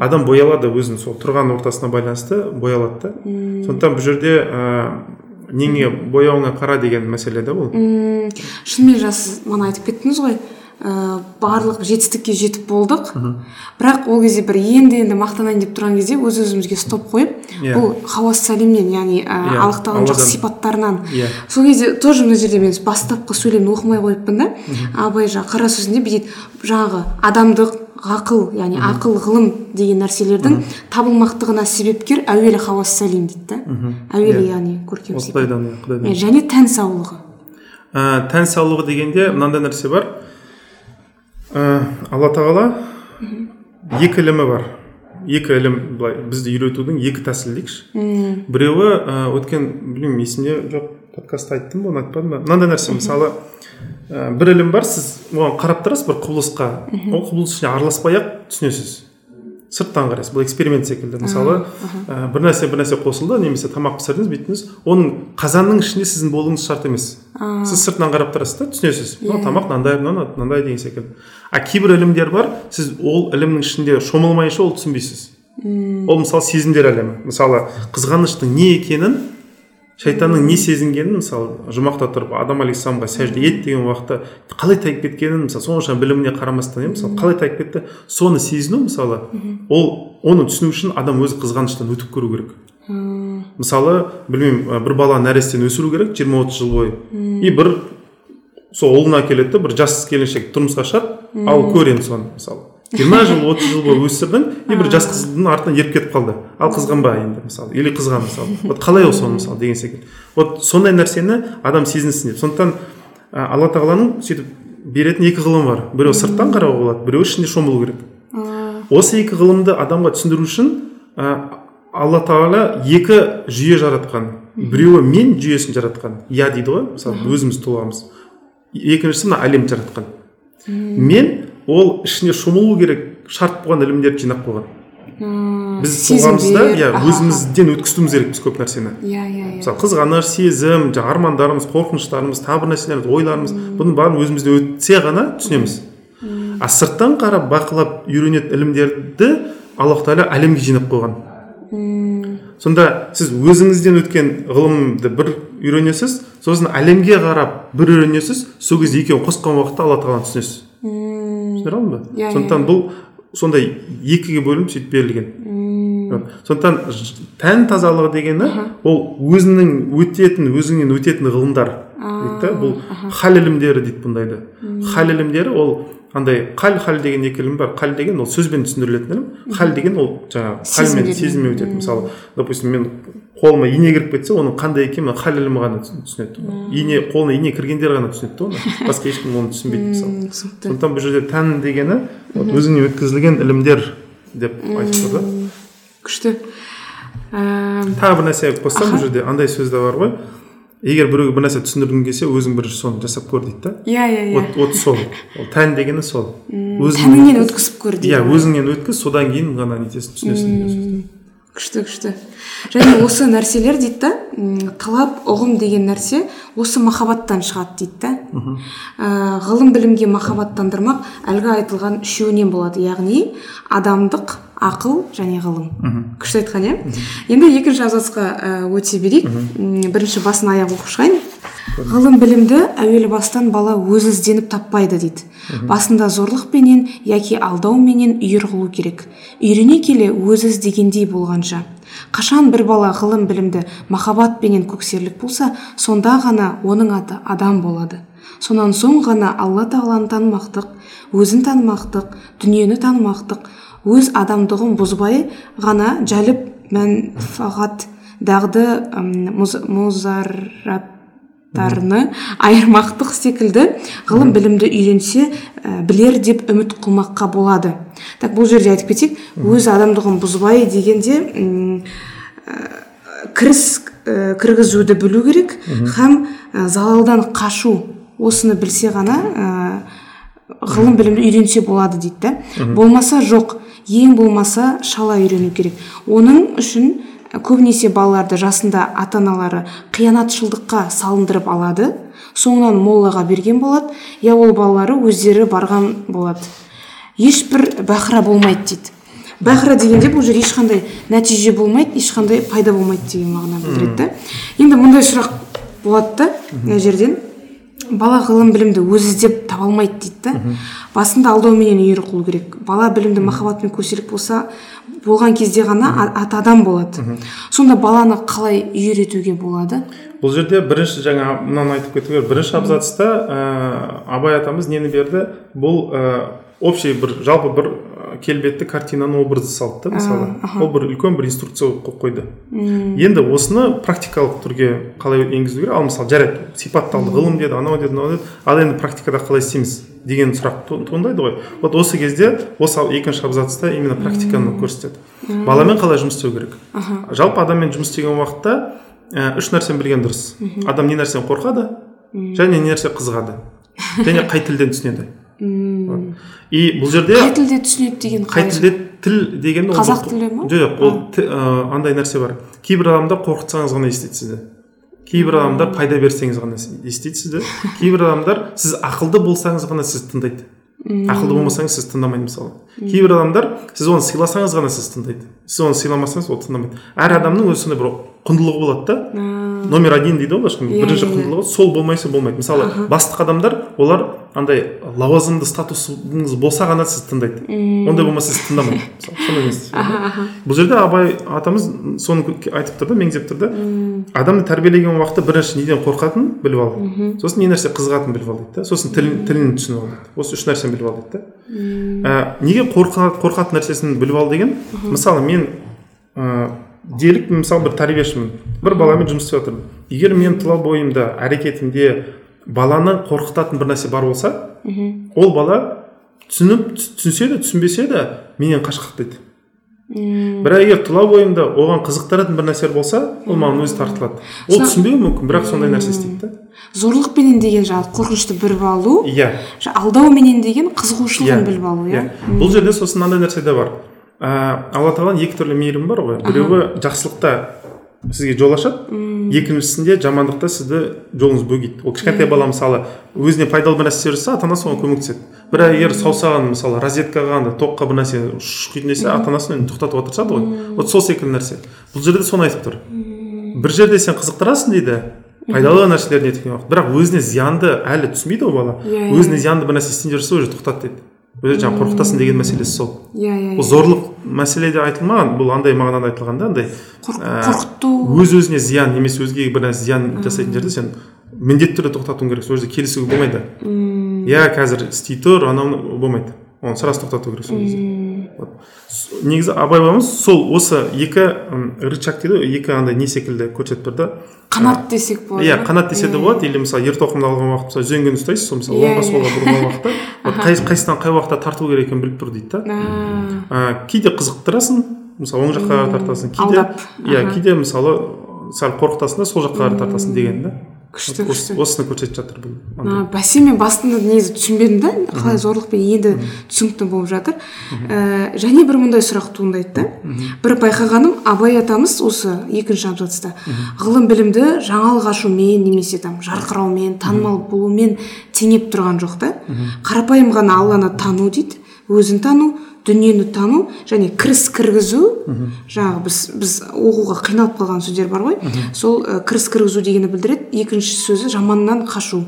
Адам боялады өзінің сол тұрған ортасына байланысты боялады да. Сондықтан бұл жерде ә, неңе бояуыңа қара деген мәселе да бұл м, шынымен жас мана айтып кеттіңіз ғой. Ә, барлық жетістікке жетіп болдық. Бірақ ол кезде бір енді енді мақтанайын деп тұрған кезде өз өзімізге стоп қойып Иә. бұл хауас сәлемнен яғни ә, Иә, тағаланың жақсы сипаттарынан. Иә. сол кезде тоже мына жерде мен бастапқы сөйлемді оқымай қойыппын да. Абай жаңағы қара сөзінде бүйтеді жаңағы адамдық ғақыл яғни ақыл ғылым деген нәрселердің табылмақтығына себепкер әуелі хауас сәлем дейді да. Әуелі яғни көркем құдайдан және тән саулығы. Ә, тән саулығы дегенде мынандай нәрсе бар. Ә, алла тағала екі ілімі бар екі ілім былай бізді үйретудің екі тәсілі дейікші біреуі ә, өткен білмеймін есімде жоқ подкастта айттым ба оны айтпадым ба мынандай нәрсе мысалы ә, бір ілім бар сіз оған қарап тұрасыз бір құбылысқа ол құбылыс ішіне араласпай ақ түсінесіз сырттан қарайсыз. Бұл эксперимент секілді мысалы ә, бір нәрсе бір нәрсе қосылды немесе тамақ пісірдіңіз бүйттіңіз оның қазанның ішінде сіздің болуыңыз шарт емес. Сіз сыртынан қарап тұрасыз да түсінесіз. Мынау тамақ мынандай мынау мынандай деген секілді. А кейбір ілімдер бар сіз ол ілімнің ішінде шомылмайынша ол түсінбейсіз. Ол мысалы сезімдер әлемі. Мысалы қызғаныштың не екенін шайтанның не сезінгенін мысалы жұмақта тұрып адам алейхисаламға сәжде ет деген уақытта қалай тайып кеткенін мысалы сонша біліміне қарамастан иә мысалы қалай тайып кетті? Соны сезіну мысалы ол оны түсіну үшін адам өзі қызғаныштан өтіп көру керек. Мысалы білмеймін бір баланы нәрестені өсіру керек жиырма отыз жыл бойы. И бір сол ұлына келеді бір жас келіншек тұрмысқа шығады ал көр енді соны мысалы. Жиырма жыл отыз жыл бойы өсірдің и бір жас қыздың артынан еріп кетіп қалды. Ал қызғанба енді мысалы или қызған мысалы. Вот қалай ол соны мысалы деген секілді. Вот сондай нәрсені адам сезінсін деп. Сондықтан ә, алла тағаланың сөйтіп беретін екі ғылым бар. Біреуі сырттан қарауға болады біреуі ішіне шомылу керек. Осы екі ғылымды адамға түсіндіру үшін ә, алла тағала екі жүйе жаратқан. Біреуі мен жүйесін жаратқан. Я дейді ғой мысалы өзіміз тұлғамыз. Екіншісі мына әлем жаратқан. Мен ол ішіне шомылу керек шарт болған ілімдерді жинап қойған. Біз тұлғамызда иә өзімізден өткізуіміз керек біз көп нәрсені. Иә иә иә. Мысалы қызғаныш сезім жаңағы армандарымыз қорқыныштарымыз тағы бір нәрселеріміз ойларымыз бұның бәрін өзімізден өтсе ғана түсінеміз. А сырттан қарап бақылап үйренетін ілімдерді аллах тағала әлемге жинап қойған. Сонда сіз өзіңізден өткен ғылымды бір үйренесіз сосын әлемге қарап бір үйренесіз сол кезде екеуін қосқан уақытта алла тағаланы түсінесіз. Түсіндіре алдым ба? Иә, сондықтан бұл сондай екіге бөлініп сөйтіп берілген. Вот. сондықтан тән тазалығы дегені ол өзінің өтетін өзіңнен өтетін ғылымдар дейді да бұл хал ілімдері дейді бұндайды хал ілімдері ол андай қал хал деген екі ілім бар. Қал деген ол сөзбен түсіндірілетін ілім. Хал деген ол жаңағы халмен сезіммен өтеді. Мысалы допустим мен қолыма ине кіріп кетсе оның қандай екенін ілімі ғана түсінеді. Ине қолына ине кіргендер ғана түсінеді да оны. Басқа ешкім оны түсінбейді мысалы. түсінікті. Сондықтан бұл жерде тән дегені вот өзіңе өткізілген ілімдер деп айтып тұр да. күшті. Ііі, тағы бір нәрсе қоссам бұл жерде андай сөз де бар ғой. Егер біреуге бір нәрсе түсіндіргің келсе өзің бірінші соны жасап көр дейді да. Иә иә иә. Вот сол. Ол тән дегені сол. Тәніңнен өткізіп көр дейді. иә өзіңнен өткіз содан кейін ғана нетесің түсінесің деген сөз. Күшті күшті. Және осы нәрселер дейді да талап ұғым деген нәрсе осы махаббаттан шығады дейді да. Ә, ғылым білімге махаббаттандырмақ әлгі айтылған үшеуінен болады. Яғни адамдық ақыл және ғылым. Күшті айтқан иә? Енді екінші абзацқа ә, өте берейік. Бірінші басын аяқ оқып шығайын. Ғылым білімді әуелі бастан бала өзі ізденіп таппайды дейді. Басында зорлықпенен яки алдауменен үйір қылу керек. Үйрене келе өзі іздегендей болғанша. Қашан бір бала ғылым білімді махаббатпенен көксерлік болса сонда ғана оның аты адам болады. Сонан соң ғана алла тағаланы танымақтық өзін танымақтық дүниені танымақтық өз адамдығын бұзбай ғана жәліп мәнфағат дағды музараттарны айырмақтық секілді ғылым білімді үйренсе ә, білер деп үміт қылмаққа болады. Так бұл жерде айтып кетейік өз адамдығын бұзбай дегенде ә, кіріс ә, кіргізуді білу керек һәм ә, залалдан қашу осыны білсе ғана ә, ғылым білімді үйренсе болады дейді да. Болмаса жоқ ең болмаса шала үйрену керек. Оның үшін көбінесе балаларды жасында ата аналары қиянатшылдыққа салындырып алады. Соңынан моллаға берген болады я ол балалары өздері барған болады ешбір бақыра болмайды дейді. Бақыра дегенде бұл жерде ешқандай нәтиже болмайды ешқандай пайда болмайды деген мағына білдіреді да. Енді мындай сұрақ болады да мына жерден. Бала ғылым білімді өзі іздеп таба алмайды дейді да. Басында алдауменен үйір қылу керек. Бала білімді махаббатпен көсерек болса болған кезде ғана а- аты адам болады. Сонда баланы қалай үйретуге болады? Бұл жерде бірінші жаңа мынаны айтып кету керек бірінші абзацта ә, абай атамыз нені берді? Бұл ә, общий бір жалпы бір ә, келбетті картинаны образды салды да мысалы. ол бір үлкен бір инструкция қойып қойды. Енді осыны практикалық түрге қалай енгізу керек? Ал мысалы жарайды сипатталды ғылым деді анау деді мынау деді. Ал енді практикада қалай істейміз? Деген сұрақ ту- туындайды ғой. Вот осы кезде осы екінші абзацта именно практиканы көрсетеді. Баламен қалай жұмыс істеу керек? Жалпы адаммен жұмыс істеген уақытта ә, үш нәрсені білген дұрыс. Адам не нәрседен қорқады және не нәрсе қызығады және қай тілден түсінеді. И бұл жерде қай тілде түсінеді деген қай тілде тіл деген қазақ тілі ма? жоқ ол ә, андай нәрсе бар. Кейбір адамдар қорқытсаңыз ғана естиді сізді. Кейбір адамдар пайда берсеңіз ғана естиді сізді. Кейбір адамдар сіз ақылды болсаңыз ғана сізді тыңдайды. Ақылды болмасаңыз сіз тыңдамайды мысалы. Кейбір адамдар сіз оны сыйласаңыз ғана сіз тыңдайды. Сіз оны сыйламасаңыз ол тыңдамайды. Әр адамның өзі сондай бір құндылығы болады да. Номер один дейді ғой былайша айтқанда. Бірінші құндылығы сол болмайса болмайды. Мысалы бастық адамдар олар андай лауазымды статусыңыз болса ғана сізді тыңдайды. Ондай болмаса сізді тыңдамайды. Сондай емес. Бұл жерде абай атамыз соны айтып тұр да меңзеп тұр да. Адамды тәрбиелеген уақытта бірінші неден қорқатынын біліп ал сосын не нәрсе қызығатынын біліп ал дейді да. Сосын тілін тілін түсініп ал дейді осы үш нәрсені біліп ал дейді да. Ә, неге қорқа- қорқатын нәрсесін біліп ал деген? Мысалы мен ә, делік мысалы бір тәрбиешімін бір баламен жұмыс істеп жатырмын егер менің тұла бойымда әрекетімде баланы қорқытатын бір нәрсе бар болса ол бала түсініп түс- түсінсе де түсінбесе де менен қашқақтайды бірақ егер тұла бойымда оған қызықтыратын бір нәрсе болса ол маған өзі тартылады. Ол түсінбеуі мүмкін бірақ сондай нәрсе істейді да зорлықпенен деген жаңағы қорқынышты біліп алу иә. алдауменен деген қызығушылығын біліп алу иә? Бұл жерде сосын мынандай нәрсе де бар. Ә, алла тағаланың екі түрлі мейірімі бар ғой. Біреуі жақсылықта сізге жол ашады екіншісінде жамандықта сізді жолыңыз бөгейді. Ол кішкентай бала мысалы өзіне пайдалы бір нәрсе істеп жатса ата анасы оған көмектеседі. Бірақ егер саусағын мысалы розеткаға анда токқа бір нәрсе шұқитын десе ата анасы оны тоқтатуға тырысады ғой. Вот сол секілді нәрсе. Бұл жерде соны айтып тұр. Бір жерде сен қызықтырасың дейді. Пайдалы нәрселерін неткен уақыт. Бірақ өзіне зиянды әлі түсінбейді ғой бала. Иә, иә. өзіне зиянды бір нәрсе істейін жүрсе уже тоқтат дейді. Өзі жаңағы қорқытасың деген мәселесі сол. Иә иә бұл зорлық мәселеде айтылмаған бұл андай мағынада айтылған да андай Қорқ- ә, қорқыту өз өзіне зиян немесе өзгеге бір нәрсе зиян жасайтын жерде сен міндетті түрде тоқтатуың керек. Сол жерде келісуге болмайды. Иә қазір істей тұр анау болмайды. Оны сразу тоқтату керек сол кезде. Негізі абай бабамыз сол осы екі рычаг дейді ғой екі андай не секілді көрсетіп тұр да. Қанат десек болады. иә қанат десе де Иә, болады. или мысалы ер тоқымды алған уақытта мысалы үзеңгіні ұстайсыз сол мысалы Иә, оңға иә. солға бұрған уақытта. Вот қай- қайсысынан қай уақытта тарту керек екенін біліп тұр дейді да. Иә. Кейде қызықтырасың мысалы оң жаққа қарай тартасың кейде иә кейде мысалы сәл қорқытасың да сол жаққа қарай тартасың деген да. Күшті күшті. осыны көрсетіп жатыр бұл бәсе мен басында негізі түсінбедім да қалай зорлықпен енді түсінікті болып жатыр. Ә, және бір мындай сұрақ туындайды да. Бір байқағаным абай атамыз осы екінші абзацта. Ғылым білімді жаңалық ашумен немесе там жарқыраумен танымал болумен теңеп тұрған жоқ та. Қарапайым ғана алланы тану дейді. Өзін тану дүниені тану және кіріс кіргізу. Жаңағы біз біз оқуға қиналып қалған сөздер бар ғой. Сол ә, кіріс кіргізу дегенді білдіреді. Екінші сөзі жаманнан қашу.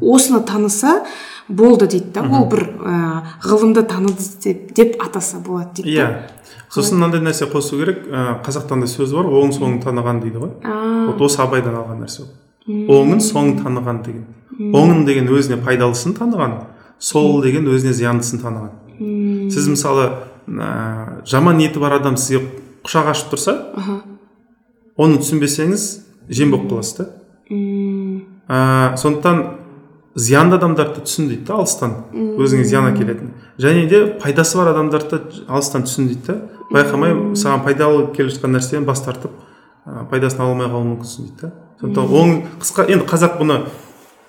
Осыны таныса болды дейді да. Ол бір ә, ғылымды таныды деп, деп атаса болады дейді иә. Сосын мынандай нәрсе қосу керек. Ә, қазақта андай сөз бар оң соңын таныған дейді ғой. Вот осы абайдан алған нәрсе ол. Оңын соңын таныған деген. Оңын деген өзіне пайдалысын таныған сол деген өзіне зияндысын таныған. Сіз мысалы ә, жаман ниеті бар адам сізге құшақ ашып тұрса аха. оны түсінбесеңіз жем болып қаласыз да. Ә, сондықтан зиянды адамдарды түсін дейді да алыстан. Өзіңе зиян әкелетін. Және де пайдасы бар адамдарды алыстан түсін дейді да. Байқамай саған пайдалы келіп жатқан нәрседен бас тартып ә, пайдасын ала алмай қалуы мүмкінсің дейді да. Сондықтан оң қысқа енді қазақ бұны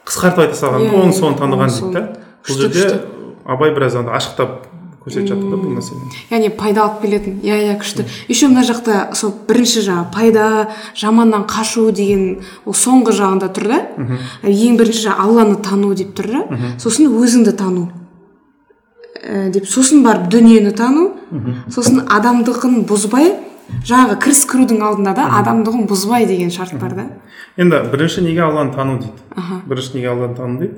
қысқартып айта салған Иә, оң соңын таныған дейді да. Бұл жерде. Абай біраз андай ашықтап көрсетіп жатыр да бұл мәселені. Яғни пайда алып келетін. Иә иә күшті. Еще мына жақта сол бірінші жаңағы пайда жаманнан қашу деген ол соңғы жағында тұр да. Ең бірінші алланы тану деп тұр да. Сосын өзіңді тану. Ә, деп сосын барып дүниені тану. Сосын адамдығын бұзбай жаңағы кіріс кірудің алдында да адамдығын бұзбай деген шарт бар да. Енді бірінші неге алланы тану дейді? Бірінші неге алланы тану дейді?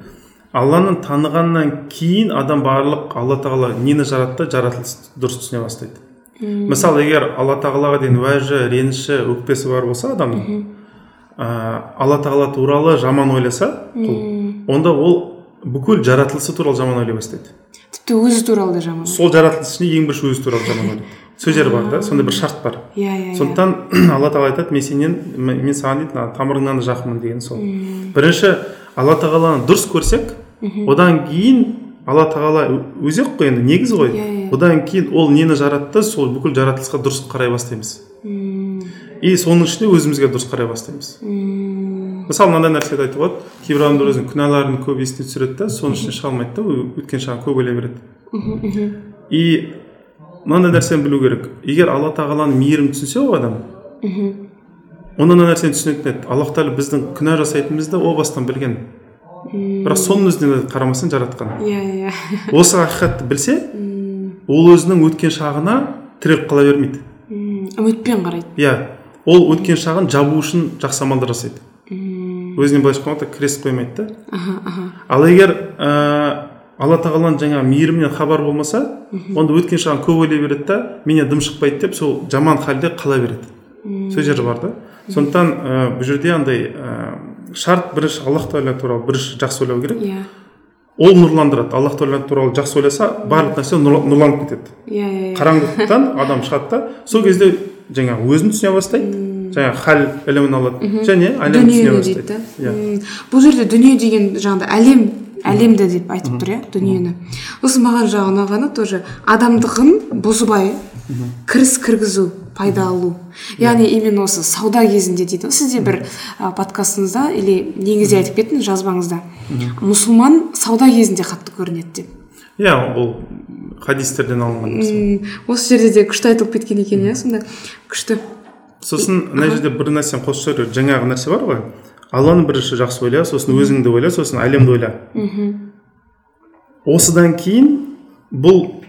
Алланы танығаннан кейін адам барлық алла тағала нені жаратты? Жаратылысты дұрыс түсіне бастайды. Мысалы егер алла тағалаға деген уәжі реніші өкпесі бар болса адамның ә, алла тағала туралы жаман ойласа құл онда ол бүкіл жаратылысы туралы жаман ойлай бастайды. Тіпті өзі туралы да жаман сол жаратылыс ішінде ең бірінші өзі туралы жаман ойлайды. Сөздер бар да сондай бір шарт бар. Иә иә иә. Сондықтан алла тағала айтады мен сенен мен саған дейді тамырыңнан да жақынмын деген сол. Бірінші алла тағаланы дұрыс көрсек одан кейін алла тағала өз- өзі ақ қой енді негіз ғой. Иә, иә. одан кейін ол нені жаратты сол бүкіл жаратылысқа дұрыс қарай бастаймыз. М, и соның ішінде өзімізге дұрыс қарай бастаймыз. М, мысалы мынандай нәрсені айтуға болады кейбір адамдар өзінің күнәларын көп есіне түсіреді да соның ішіне шыға алмайды да өткен шағын көп ойлай береді. Мгм, мгм. и мынандай нәрсені білу керек. Егер алла тағаланың мейірімін түсінсе ол адам мхм. Онда мына нәрсені түсінетін еді аллах тағала біздің күнә жасайтынымызды о бастан білген. Бірақ соның өзіне қарамастан жаратқан. Иә иә. Осы ақиқатты білсе ол өзінің өткен шағына тіреліп қала бермейді. Үмітпен қарайды. Иә. Ол өткен шағын жабу үшін жақсы амалдар жасайды. Өзіне былайша айтқанда крест қоймайды да. Ал егер ә, алла тағаланың жаңағы мейірімінен хабар болмаса онда өткен шағын көп ойлай береді да менен дым шықпайды деп сол жаман халде қала береді. Сол жері бар да. Сондықтан ә, бұл жерде андай ә, шарт бірінші аллах тағала туралы бірінші жақсы ойлау керек. Иә. Ол нұрландырады. Аллах тағала туралы жақсы ойласа барлық нәрсе нұр- нұрланып кетеді. Иә иә иә. Қараңғылықтан адам шығады да сол кезде жаңағы өзін түсіне бастайды. Жаңағы хал ілімін алады. Және әлемді түсіне бастайды. иә. Бұл жерде дүние деген жаңағыдай әлем әлемді деп айтып тұр иә дүниені. Сосын маған жаңағы ұнағаны тоже адамдығын бұзбай кіріс кіргізу пайда алу. Яғни именно осы сауда кезінде дейді ғой сізде бір ә, подкастыңызда или негізде айтып кеттіңіз жазбаңызда. Мұсылман сауда кезінде қатты көрінеді деп. Иә ол хадистерден алынған нәрсе. Осы жерде де күшті айтылып кеткен екен иә сонда. Күшті. Сосын мына жерде бір нәрсені қосып жіберер жаңағы нәрсе бар ғой. Алланы бірінші жақсы ойла сосын өзіңді ойла сосын әлемді ойла осыдан кейін бұл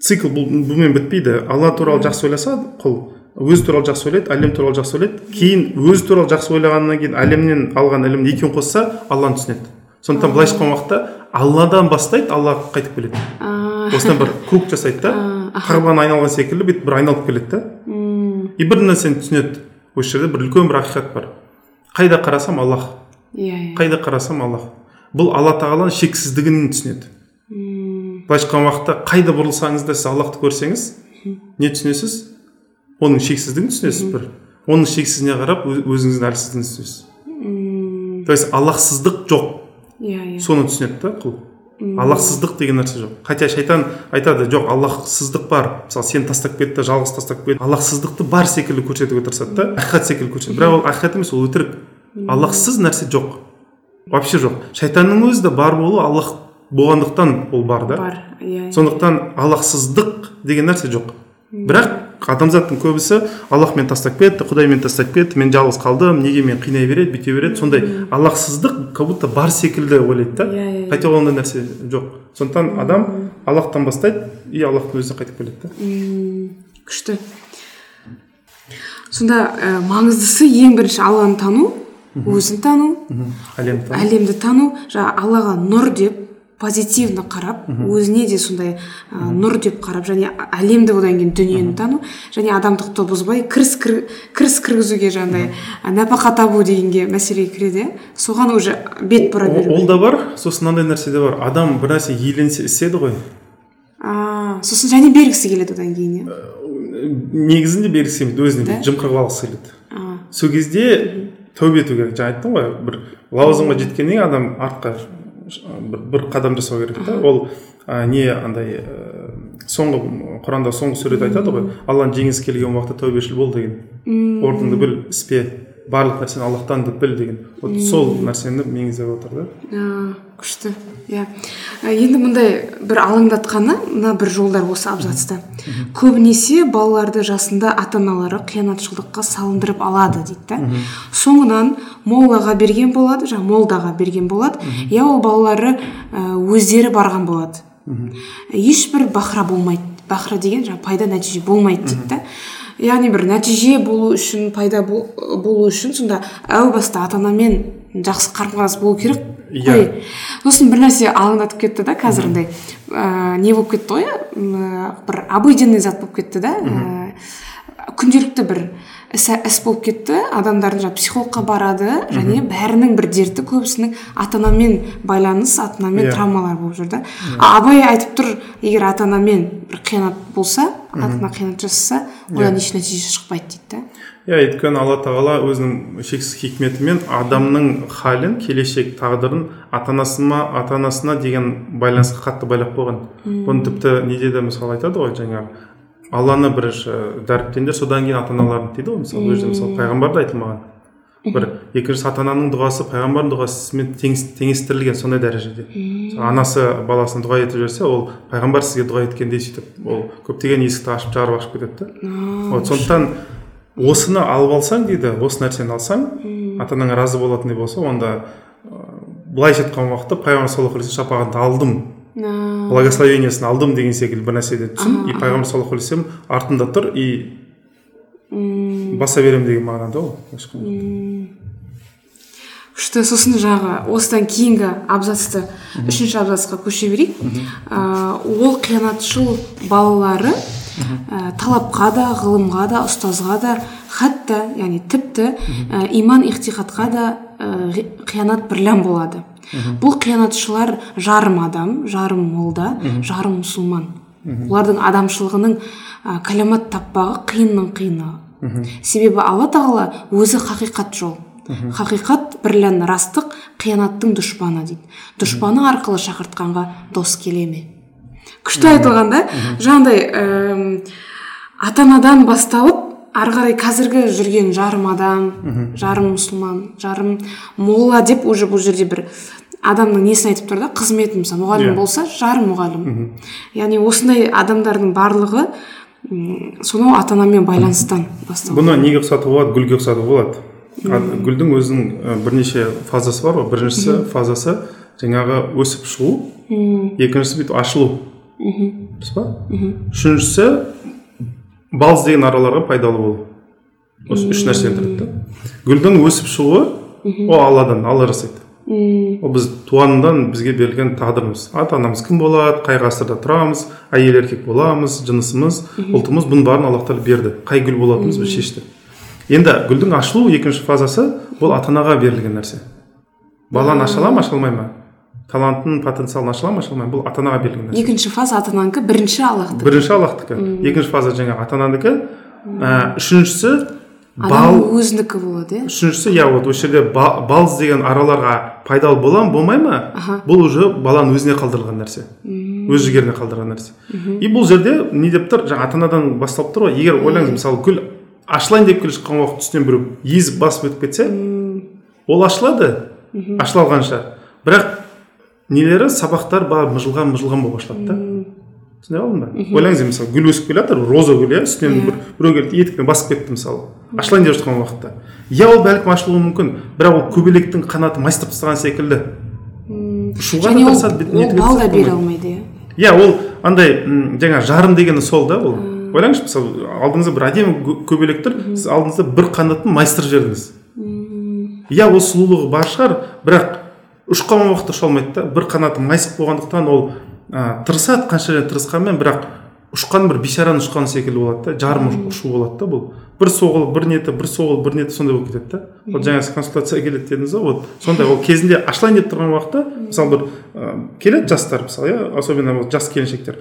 цикл бұл бұнымен бітпейді. Алла туралы жақсы ойласа құл өзі туралы жақсы ойлайды әлем туралы жақсы ойлайды. Кейін өзі туралы жақсы ойлағаннан кейін әлемнен алған ілімді екеуін қосса алланы түсінеді. Сондықтан былайша айтқан уақытта алладан бастайды аллаға қайтып келеді. Осыдан бір круг жасайды да қарбан айналған секілді бүйтіп бір айналып келеді да. И бір нәрсені түсінеді. Осы жерде бір үлкен бір ақиқат бар. Қайда қарасам аллах. Иә иә. Қайда қарасам аллах. Бұл алла тағаланың шексіздігін түсінеді. М, былайша айтқан уақытта қайда бұрылсаңыз да сіз аллахты көрсеңіз не түсінесіз? Оның шексіздігін түсінесіз бір. Оның шексізіне қарап өз- өзіңіздің әлсіздігіңізді түсінесіз. Мм, то есть аллахсыздық жоқ. Иә иә. Соны түсінеді да құл аллахсыздық деген нәрсе жоқ. Хотя шайтан айтады жоқ аллахсыздық бар мысалы сені тастап кетті жалғыз тастап кетті. Аллахсыздықты бар секілді көрсетуге тырысады да ақиқат секілді көрсетеді бірақ ол ақиқат емес ол өтірік. Аллахсыз нәрсе жоқ. Вообще жоқ. Шайтанның өзі де бар болуы аллах болғандықтан ол бар да. Бар иә иә. сондықтан аллахсыздық деген нәрсе жоқ. Бірақ адамзаттың көбісі аллах мені тастап кетті құдай мені тастап кетті. Мен жалғыз қалдым неге мені қинай береді бүйте береді? Сондай аллахсыздық как будто бар секілді ойлайды да. Иә, иә, иә. ондай нәрсе жоқ. Сондықтан адам аллахтан бастайды и аллахтың өзіне қайтып келеді да. Күшті. Сонда ә, маңыздысы ең бірінші алланы тану өзін тану әлемді әлемді тану жаңағы аллаға нұр деп позитивно қарап өзіне де сондай ә, нұр деп қарап және әлемді одан кейін дүниені тану және адамдықты бұзбай кіріс кір- кіріс кіргізуге жаңағыдай ә, нәпақа табу дегенге мәселеге кіреді. Иә соған уже бет бұра Ол- беру ол да бар сосын мынандай нәрсе де бар. Адам бір нәрсе иеленсе істеді ғой. А, сосын және бергісі келеді одан кейін иә? Негізінде бергісі келмейді өзіне жымқырып алғысы келеді. Сол кезде тәубе ету керек. Жаңа айттым ғой бір лауазымға жеткеннен кейін адам артқа бір, қадам жасау керек та ол а, не андай ә, соңғы құранда соңғы сүрede айтады ғой. Алланың жеңісі келген уақытта тәубешіл бол деген. Орныңды біл іспе. Барлық нәрсені аллахтан деп біл деген. Вот сол нәрсені меңзеп отыр да. Күшті. Иә. Енді мындай бір алаңдатқаны мына бір жолдар осы абзацта. Көбінесе балаларды жасында ата аналары қиянатшылдыққа салындырып алады дейді да. Соңынан моллаға берген болады жаңағы молдаға берген болады. Я ол балалары өздері барған болады. Ешбір бахра болмайды бахра деген жаңағы пайда нәтиже болмайды дейді да. Яғни бір нәтиже болу үшін пайда бол- болу үшін сонда әу баста ата анамен жақсы қарым қатынас болу керек Иә. сосын бір нәрсе алаңдатып кетті да қазір андай ә, не болып кетті ғой? Ә, бір обыденный зат болып кетті да. Ә, күнделікті бір іс, іс болып кетті адамдардың жаңағы психологқа барады және бәрінің бір дерті көбісінің ата анамен байланыс ата анамен Иә. травмалар болып жүр да. А абай айтып тұр егер ата анамен бір қиянат болса ата ана қиянат жасаса одан еш нәтиже шықпайды дейді да. Иә өйткені алла тағала өзінің шексіз хикметімен адамның халін келешек тағдырын ата анасына ата анасына деген байланысқа қатты байлап қойған. Бұны тіпті неде де мысалы айтады ғой жаңағы алланы бірінші дәріптеңдер содан кейін ата аналарын дейді ғой мысалы ол жерде мысалы пайғамбарда айтылмаған бір екіншісі ата ананың дұғасы пайғамбардың дұғасымен теңес- теңестірілген сондай дәрежеде. Анасы баласына дұға етіп жіберсе ол пайғамбар сізге дұға еткендей сөйтіп ол көптеген есікті ашып жарып ашып кетеді да. Вот сондықтан осыны алып алсаң дейді осы нәрсені алсаң ата анаң разы болатындай болса онда былайша айтқан уақытта пайғамбар саллаллаху алейhi шапағатты алдым. Благословениесін алдым деген секілді бір нәрседе түсін. И пайғамбар саллаллаху алейhi вассалам артында тұр и баса беремін деген мағынада айтқанда. күшті сосын жаңағы осыдан кейінгі абзацты үшінші абзацқа көше берейік. Ол қиянатшыл балалары ә, талапқа да ғылымға да ұстазға да хатта яғни тіпті ә, иман ихтиқатқа да ә, қиянат бірлән болады. Бұл қиянатшылар жарым адам жарым молда жарым мұсылман. Олардың адамшылығының ә, таппағы қиынның қиыны. Себебі алла тағала өзі хақиқат жол. Хақиқат бірлән растық қиянаттың дұшпаны дейді. Дұшпаны арқылы шақыртқанға дос келе ме? Күшті айтылған да жаңағыдай әм, ата анадан басталып ары қарай қазіргі жүрген жарым адам жарым мұсылман жарым молла деп уже бұл жерде бір адамның несін айтып тұр да? қызметін мысалы мұғалім Иә. болса жарым мұғалім. Яғни осындай адамдардың барлығы сонау ата анамен байланыстан басталады. Бұны неге ұқсатуға болады? Гүлге ұқсатуға болады. Гүлдің өзінің бірнеше фазасы бар ғой. Біріншісі фазасы жаңағы өсіп шығу. Екіншісі бүйтіп ашылу. Дұрыс па? Үшіншісі балыз деген араларға пайдалы болу. Осы үш нәрсені тұрады да гүлдің өсіп шығуы ол алладан алла жасайды. Ол біз туғаннан бізге берілген тағдырымыз. Ата анамыз кім болады қай ғасырда тұрамыз әйел еркек боламыз жынысымыз ұлтымыз бұның бәрін аллах тағала берді. Қай гүл болатынымызды біз шешті. Енді гүлдің ашылу екінші фазасы бұл ата анаға берілген нәрсе. Баланы аша ала ма аша алмай ма? Талантының потенциалын аша ала ма ма? Бұл ата анаға берілген нәрсе. Екінші фаза ата ананікі бірінші аллахтікі бірінші аллахтікі екінші фаза жаңағы ата ананікі ә, үшіншісі бал өзінікі болады иә? үшіншісі иә вот осы жерде ба- бал іздеген араларға пайдалы бола ма болмай ма? Бұл уже баланың өзіне қалдырылған нәрсе. Өз жігеріне қалдырған нәрсе. И бұл жерде не деп тұр? Жаңа ата анадан басталып тұр ғой. Егер ойлаңыз мысалы гүл ашылайын деп келе жатқан уақытта үстінен біреу езіп басып өтіп кетсе ол ашылады. Ашыла алғанша бірақ нелері сабақтар барып мыжылған мыжылған болып ашылады да. Түсіне алдың ба? Ойлаңыз енді мысалы гүл өсіп келе жатыр роза гүл иә? Үстінен бір біреу келді етікпен басып кетті мысалы. Ашылайын деп жатқан уақытта. Иә ол бәлкім ашылуы мүмкін бірақ ол көбелектің қанаты майыстырып тастаған секілді. Ұшуға да тырысады ол бал да бере алмайды иә? Иә ол андай жаңа жарым дегені сол да ол. Ойлаңызшы мысалы алдыңызда бір әдемі көбелек тұр сіз алдыңызда бір қанатын майыстырып жібердіңіз. Иә ол сұлулығы бар шығар бірақ ұшқан уақытта ұша алмайды да бір қанаты майысып болғандықтан ол ә, тырысады қанша жерден тырысқанмен бірақ ұшқан бір бейшараның ұшқаны секілді болады да жарым ұш- ұшу болады да бұл. Бір соғылып бір неті бір соғылып бір неті сондай болып кетеді да. Вот жаңа сіз консультацияға келеді дедіңіз ғой вот сондай ол кезінде ашылайын деп тұрған уақытта мысалы бір ә, келеді жастар мысалы иә особенно вот жас келіншектер.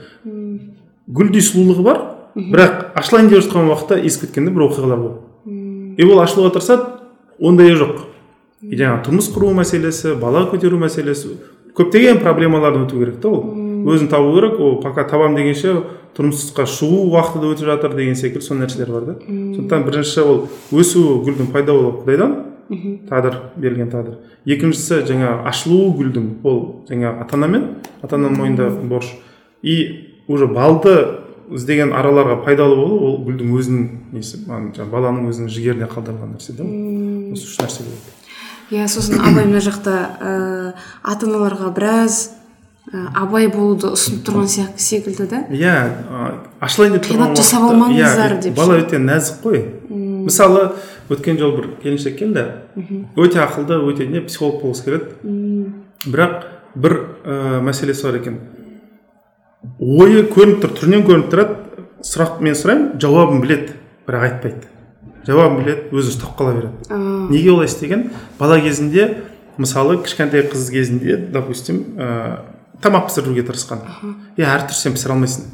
Гүлдей сұлулығы бар бірақ ашылайын деп жатқан уақытта ескіп кеткенде бір оқиғалар болды и ол ашылуға тырысады ондайы жоқ. Жаңағы тұрмыс құру мәселесі бала көтеру мәселесі көптеген проблемалардан өту керек та ол өзін табу керек ол пока табам дегенше тұрмысқа шығу уақыты да өтіп жатыр деген секілді сол нәрселер бар да сондықтан бірінші ол өсу гүлдің пайда болуы құдайдан тағдыр берілген тағдыр екіншісі жаңа ашылуы гүлдің ол жаңа ата анамен ата ананың мойнында борыш и уже балды іздеген араларға пайдалы болу ол гүлдің өзінің несі баланың өзінің жігеріне қалдырылған нәрсе да осы үш нәрсе болады иә сосын абай мына жақта ә, ата аналарға біраз ә, абай болуды ұсынып тұрған сияқты секілді да? Иә ашылайын деп Қиянат жасап алмаңыздар иә, деп бала өте нәзік қой. Мысалы өткен жолы бір келіншек келді. Өте ақылды өте не психолог болғысы келеді. Бірақ бір ә, мәселесі бар екен. Ойы көрініп тұр түрінен көрініп тұрады. Сұрақ мен сұраймын жауабын біледі бірақ айтпайды. Жауабын біледі өзі ұстап қала береді. Неге олай істеген? Бала кезінде мысалы кішкентай қыз кезінде допустим ә, тамақ пісіруге тырысқан. Е әртүр сен пісіре алмайсың.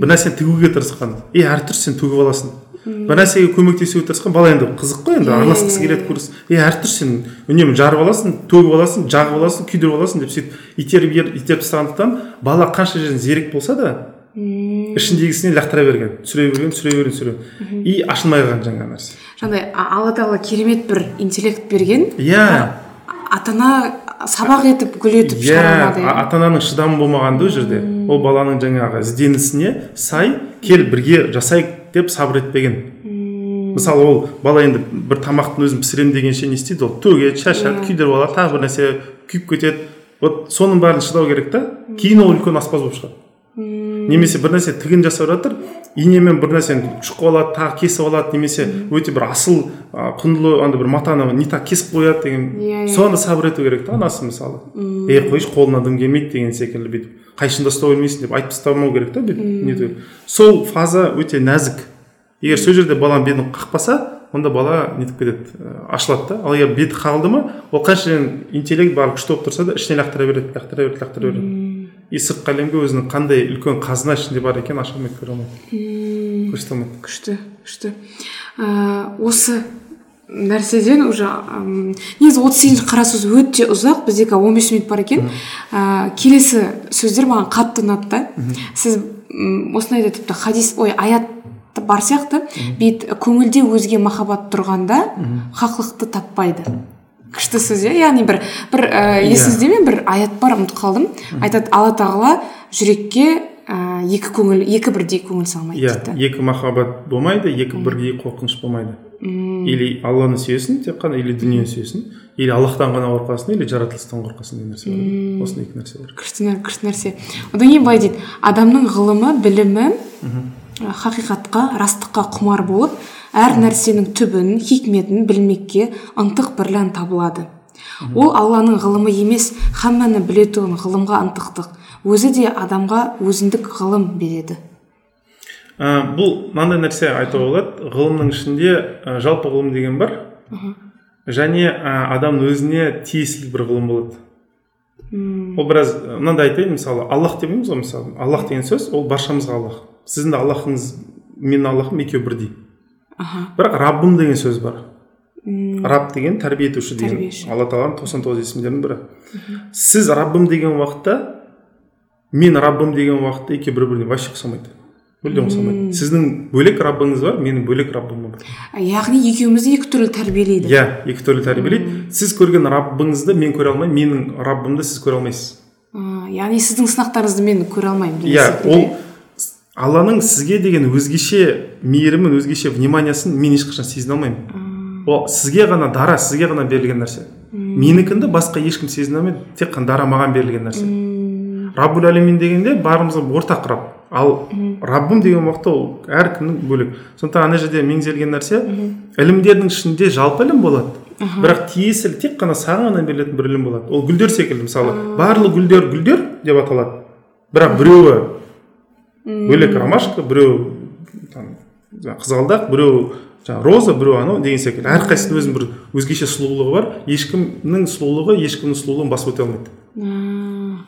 Бір нәрсені тігуге тырысқан. Е әртүр сен төгіп аласың. Бір нәрсеге көмектесуге тырысқан. Бала енді қызық қой енді араласқысы келеді көріс е әртүр сен үнемі жарып аласың төгіп аласың жағып аласың күйдіріп аласың деп сөйтіп итеріп ер- итеріп тастағандықтан бала қанша жерден зерек болса да ішіндегісіне лақтыра берген. Түсіре берген түсіре берген түсіре берген. И ашылмай қалған жаңағы нәрсе. Жаңағыдай алла тағала керемет бір интеллект берген. Иә. Ата ана сабақ етіп гүл етіп иә ата ананың шыдамы болмаған да ол жерде. Ол баланың жаңағы ізденісіне сай кел бірге жасайық деп сабыр етпеген. Мысалы ол бала енді бір тамақтың өзін пісіремін дегенше не істейді ол? Төгеді шашады күйдіріп алады тағы бір нәрсе күйіп кетеді. Вот соның бәрін шыдау керек та. Кейін ол үлкен аспаз болып шығады. Немесе бір нәрсе тігін жасап жатыр инемен бір нәрсені шұқып алады тағы кесіп алады немесе өте бір асыл а, құнды андай бір матаны не так кесіп қояды деген Иә, иә. соны сабыр ету керек та анасы мысалы. Ей қойшы қолына дым келмейді деген секілді бүйтіп. Қайшында ұстап өлмейсің деп айтып тастамау керек та бүйтіп сол фаза өте нәзік. Егер сол жерде баланың бетін қақпаса онда бала нетіп кетеді? Ә, ашылады да. Ал егер беті қағылды ма ол қанша интеллект бары күшті болып тұрса да ішіне лақтыра береді лақтыра береді лақтыра береді. И сыртқы әлемге өзінің қандай үлкен қазына ішінде бар екенін аша алмайды көре алмайды көрсете алмайды күшті күшті. Ә, осы нәрседен уже негізі отыз сегізінші қара сөз өте ұзақ бізде қазір он бес минут бар екен. Ә, келесі сөздер маған қатты ұнады да. Сіз м, осындай да тіпті хадис ой аят бар сияқты. Бейт көңілде өзге махаббат тұрғанда хақлықты таппайды. Күшті сөз иә? Яғни бір бір ә, есіңізде ме? бір аят бар ұмытып қалдым. Айтады алла тағала жүрекке ә, екі көңіл екі бірдей көңіл салмайды иә дейді. екі махаббат болмайды екі бірдей қорқыныш болмайды. Или алланы сүйесің тек қана или дүниені сүйесің или аллахтан ғана қорқасың или жаратылыстан қорқасың деген нәрсе бар. Осындай екі нәрсе бар. Күшті күшті нәрсе. Одан кейін былай дейді. Адамның ғылымы білімі ә, хақиқатқа растыққа құмар болып әр нәрсенің түбін хикметін білмекке ынтық бірлән табылады. Ол алланың ғылымы емес хамманы білетұғын ғылымға ынтықтық. Өзі де адамға өзіндік ғылым береді. Ә, бұл мынандай нәрсе айтуға болады. Ғылымның ішінде ә, жалпы ғылым деген бар. Және ә, адамның өзіне тиесілі бір ғылым болады. Ол біраз мынандай айтайын мысалы аллах демейміз ғой мысалы. Аллах деген сөз ол баршамызға аллах. Сіздің де аллахыңыз менің аллахым екеуі бірдей. Аха. Бірақ раббым деген сөз бар. Раб деген тәрбие етуші деген. Алла тағаланың тоқсан тоғыз есімдерінің бірі. Сіз раббым деген уақытта мен раббым деген уақытта екеуі бір біріне вообще ұқсамайды. Мүлдем ұқсамайды. Сіздің бөлек раббыңыз бар менің бөлек раббым бар. Яғни екеумізді екі түрлі тәрбиелейді. Иә екі түрлі тәрбиелейді. Сіз көрген раббыңызды мен көре алмаймын менің раббымды сіз көре алмайсыз. Яғни сіздің сынақтарыңызды мен көре алмаймын иә ол алланың сізге деген өзгеше мейірімін өзгеше вниманиясын мен ешқашан сезіне алмаймын. Ол сізге ғана дара сізге ғана берілген нәрсе. Менікінді басқа ешкім сезіне алмайды тек қана дара маған берілген нәрсе. Раббул әлемин дегенде барымызға ортақ раб ал раббым деген уақытта ол әркімнің бөлек. Сондықтан ана жерде меңзелген нәрсе ілімдердің ішінде жалпы ілім болады. Бірақ тиесілі тек қана саған ғана берілетін бір ілім болады. Ол гүлдер секілді мысалы. Барлық гүлдер гүлдер деп аталады. Бірақ біреуі бөлек ромашка біреу там қызғалдақ біреу жаңағы роза біреу анау деген секілді. Әрқайсысының өзінің бір өзгеше сұлулығы бар. Ешкімнің сұлулығы ешкімнің сұлулығын басып өте алмайды.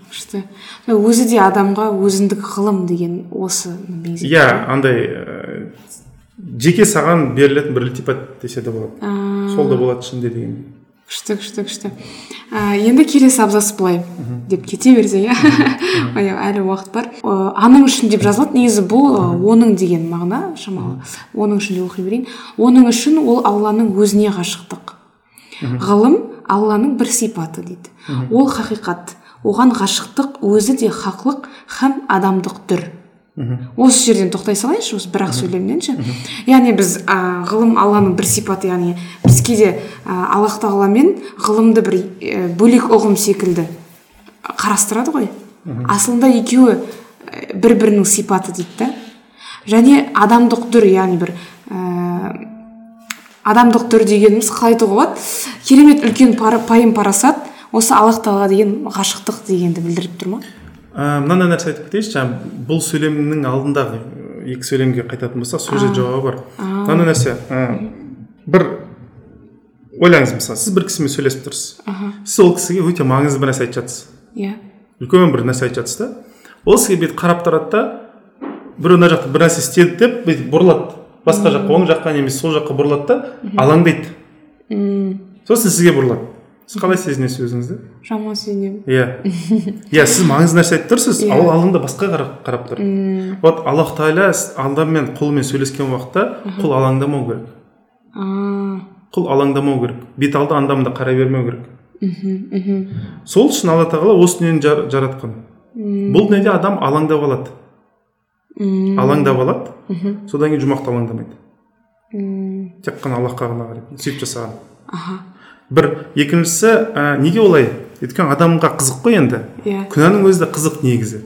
Күшті. Өзі де адамға өзіндік ғылым деген осы иә андай ә, жеке саған берілетін бір ілтипат десе де болады. Сол да болады ішінде деген. Күшті күшті күшті. Ә, енді келесі абзац былай деп кете берсек иә? Әлі уақыт бар. Ә, аның үшін деп жазылады. Негізі бұл ә, оның деген мағына шамалы. Оның үшін деп оқи берейін. Оның үшін ол алланың өзіне ғашықтық. Ғылым алланың бір сипаты дейді. Ол хақиқат оған ғашықтық өзі де хақлық һәм адамдық түр осы жерден тоқтай салайыншы осы бір ақ сөйлемнен ше. Яғни біз ә, ғылым алланың бір сипаты яғни біз кейде ә, аллах тағаламен ғылымды бір ә, бөлек ұғым секілді қарастырады ғой. Асылында екеуі бір бірінің сипаты дейді да. Және адамдық түр яғни бір ә, адамдық түр дегеніміз қалай айтуға болады? Керемет үлкен пайым парасат осы аллах тағала деген ғашықтық дегенді білдіріп тұр ма? Ә, мынандай нәрсе айтып кетейінші? Жаңағы бұл сөйлемнің алдындағы екі сөйлемге қайтатын болсақ сол жерде жауабы бар. Мынандай нәрсе? Ә, бір ойлаңыз мысалы сіз бір кісімен сөйлесіп тұрсыз. Сіз ол кісіге өте маңызды бір нәрсе айтып жатсыз. Иә. Үлкен бір нәрсе айтып жатсыз да. Ол сізге бүйтіп қарап тұрады да біреу мына жақта бір нәрсе істеді деп бүйтіп бұрылады. Басқа жаққа оң жаққа немесе сол жаққа бұрылады да алаңдайды. Сосын сізге бұрылады. Сіз қалай сезінесіз өзіңізді? Жаман сүйінемін иә. Иә сіз маңызды нәрсе айтып тұрсыз. Иә. ал алдында басқа қарап, қарап тұр. Вот аллах тағала адаммен құлымен сөйлескен уақытта құл алаңдамау керек. Құл алаңдамау керек. Бет алды анда мында қарай бермеу керек. Мхм мхм. Сол үшін алла тағала осы дүниені жар- жаратқан. Бұл дүниеде адам алаңдап алады. М, алаңдап алады. Мхм, содан кейін жұмақты алаңдамайды. Тек қана аллахқа ғана қарайды. Сөйтіп жасаған. Аха. Бір екіншісі ә, неге олай? Өйткені адамға қызық қой енді. Иә. Күнәнің өзі де қызық негізі.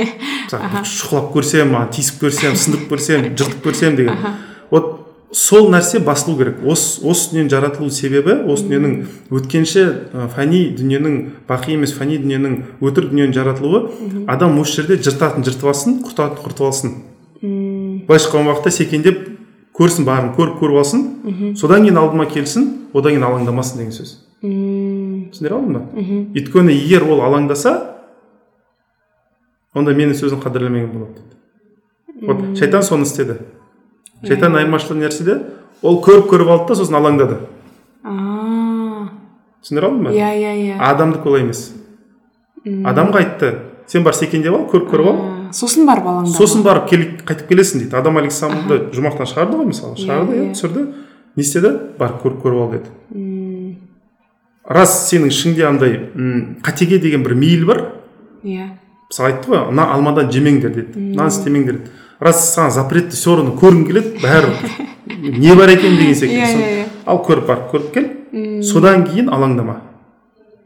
Мысалы шұқылап көрсем тиісіп көрсем сындырып көрсем жыртып көрсем деген. Вот сол нәрсе басылу керек. Осы осы дүниенің жаратылу себебі осы дүниенің өткенше ә, фәни дүниенің бақи емес фәни дүниенің өтірік дүниенің жаратылуы адам осы жерде жыртатын жыртып алсын құртатын құртып алсын. Былайша қалған уақытта секеңдеп көрсін барын көріп көріп алсын. Содан кейін алдыма келсін одан кейін алаңдамасын деген сөз. М, түсіндіре алдым ба? Мхм, өйткені егер ол алаңдаса онда менің сөзім қадірлемеген болады дейді. Вот шайтан соны істеді. Шайтан айырмашылығы нәрседе ол көріп көріп алды да сосын алаңдады. Түсіндіре алдым ба? Иә иә иә. Адамдікі олай емес. Адамға айтты сен бар секеңдеп ал көріп көріп ал. Сосын барып алаңдады сосын барып кел, қайтып келесің дейді. Адам алейхисаламды жұмақтан шығарды ғой мысалы. Шығарды иә. иә түсірді. Не істеді? Барып көріп көріп ал деді. Рас сенің ішіңде андай қатеге деген бір мейіл бар? Иә. Мысалы айтты ғой мына алмадан жемеңдер деді. Мынаны істемеңдер деді. Рас саған запретті все равно көргің келеді бәрі не бар екен деген секілді. Иә, иә, иә. ал көріп барып көріп кел. Содан кейін алаңдама.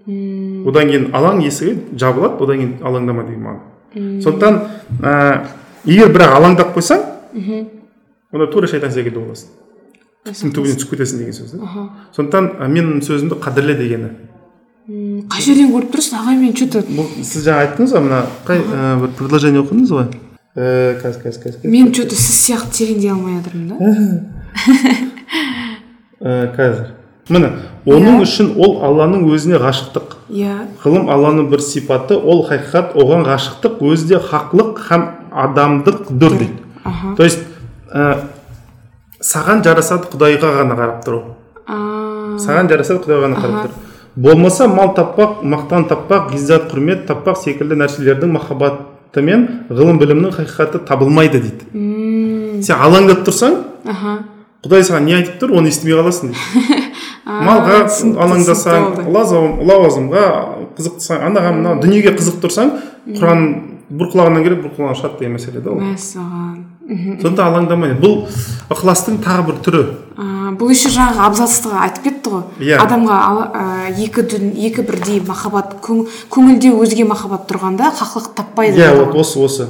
Одан кейін алаң есігі жабылады одан кейін алаңдама деген мағына. Сондықтан ә, егер бірақ алаңдап қойсаң онда тура шайтан секілді боласың түптің түбіне түсіп кетесің деген сөз да. Аха. сондықтан ә, менің сөзімді қадірле дегені. Қай жерден көріп тұрсыз ағай мен че то бұл сіз жаңа айттыңыз ғой мына қай ә, бір предложение оқыдыңыз ғой? Ә, қазір қазір қазір қазір. мен че то сіз сияқты тереңдей алмай жатырмын да. Қазір міне оның Иә. үшін ол алланың өзіне ғашықтық. Иә. Ғылым алланың бір сипаты ол хақиқат оған ғашықтық өзі де хақлық һәм адамдықдыр дейді. Аха. То есть ә, саған жарасады құдайға ғана қарап тұру. Саған жарасады құдайға ғана қарап тұру. Болмаса мал таппақ мақтан таппақ ғиззат құрмет таппақ секілді нәрселердің махаббатымен ғылым білімнің хақиқаты табылмайды дейді. М, сен алаңдап тұрсаң аха. Құдай саған не айтып тұр оны естімей қаласың дейді. малға алаңдасаң лауазымға қызықтырсаң анаған мына дүниеге қызық тұрсаң құран бір құлағынан кіріп бір құлағынан шығады деген мәселе да ол. Мәссаған мхм. сондықтан алаңдамай бұл ықыластың тағы бір түрі. Бұл еще жаңағы абзацтыға айтып кетті ғой. Иә. адамға екі дүн, екі бірдей махаббат көң- көңілде өзге махаббат тұрғанда хақлық таппайды иә вот осы осы.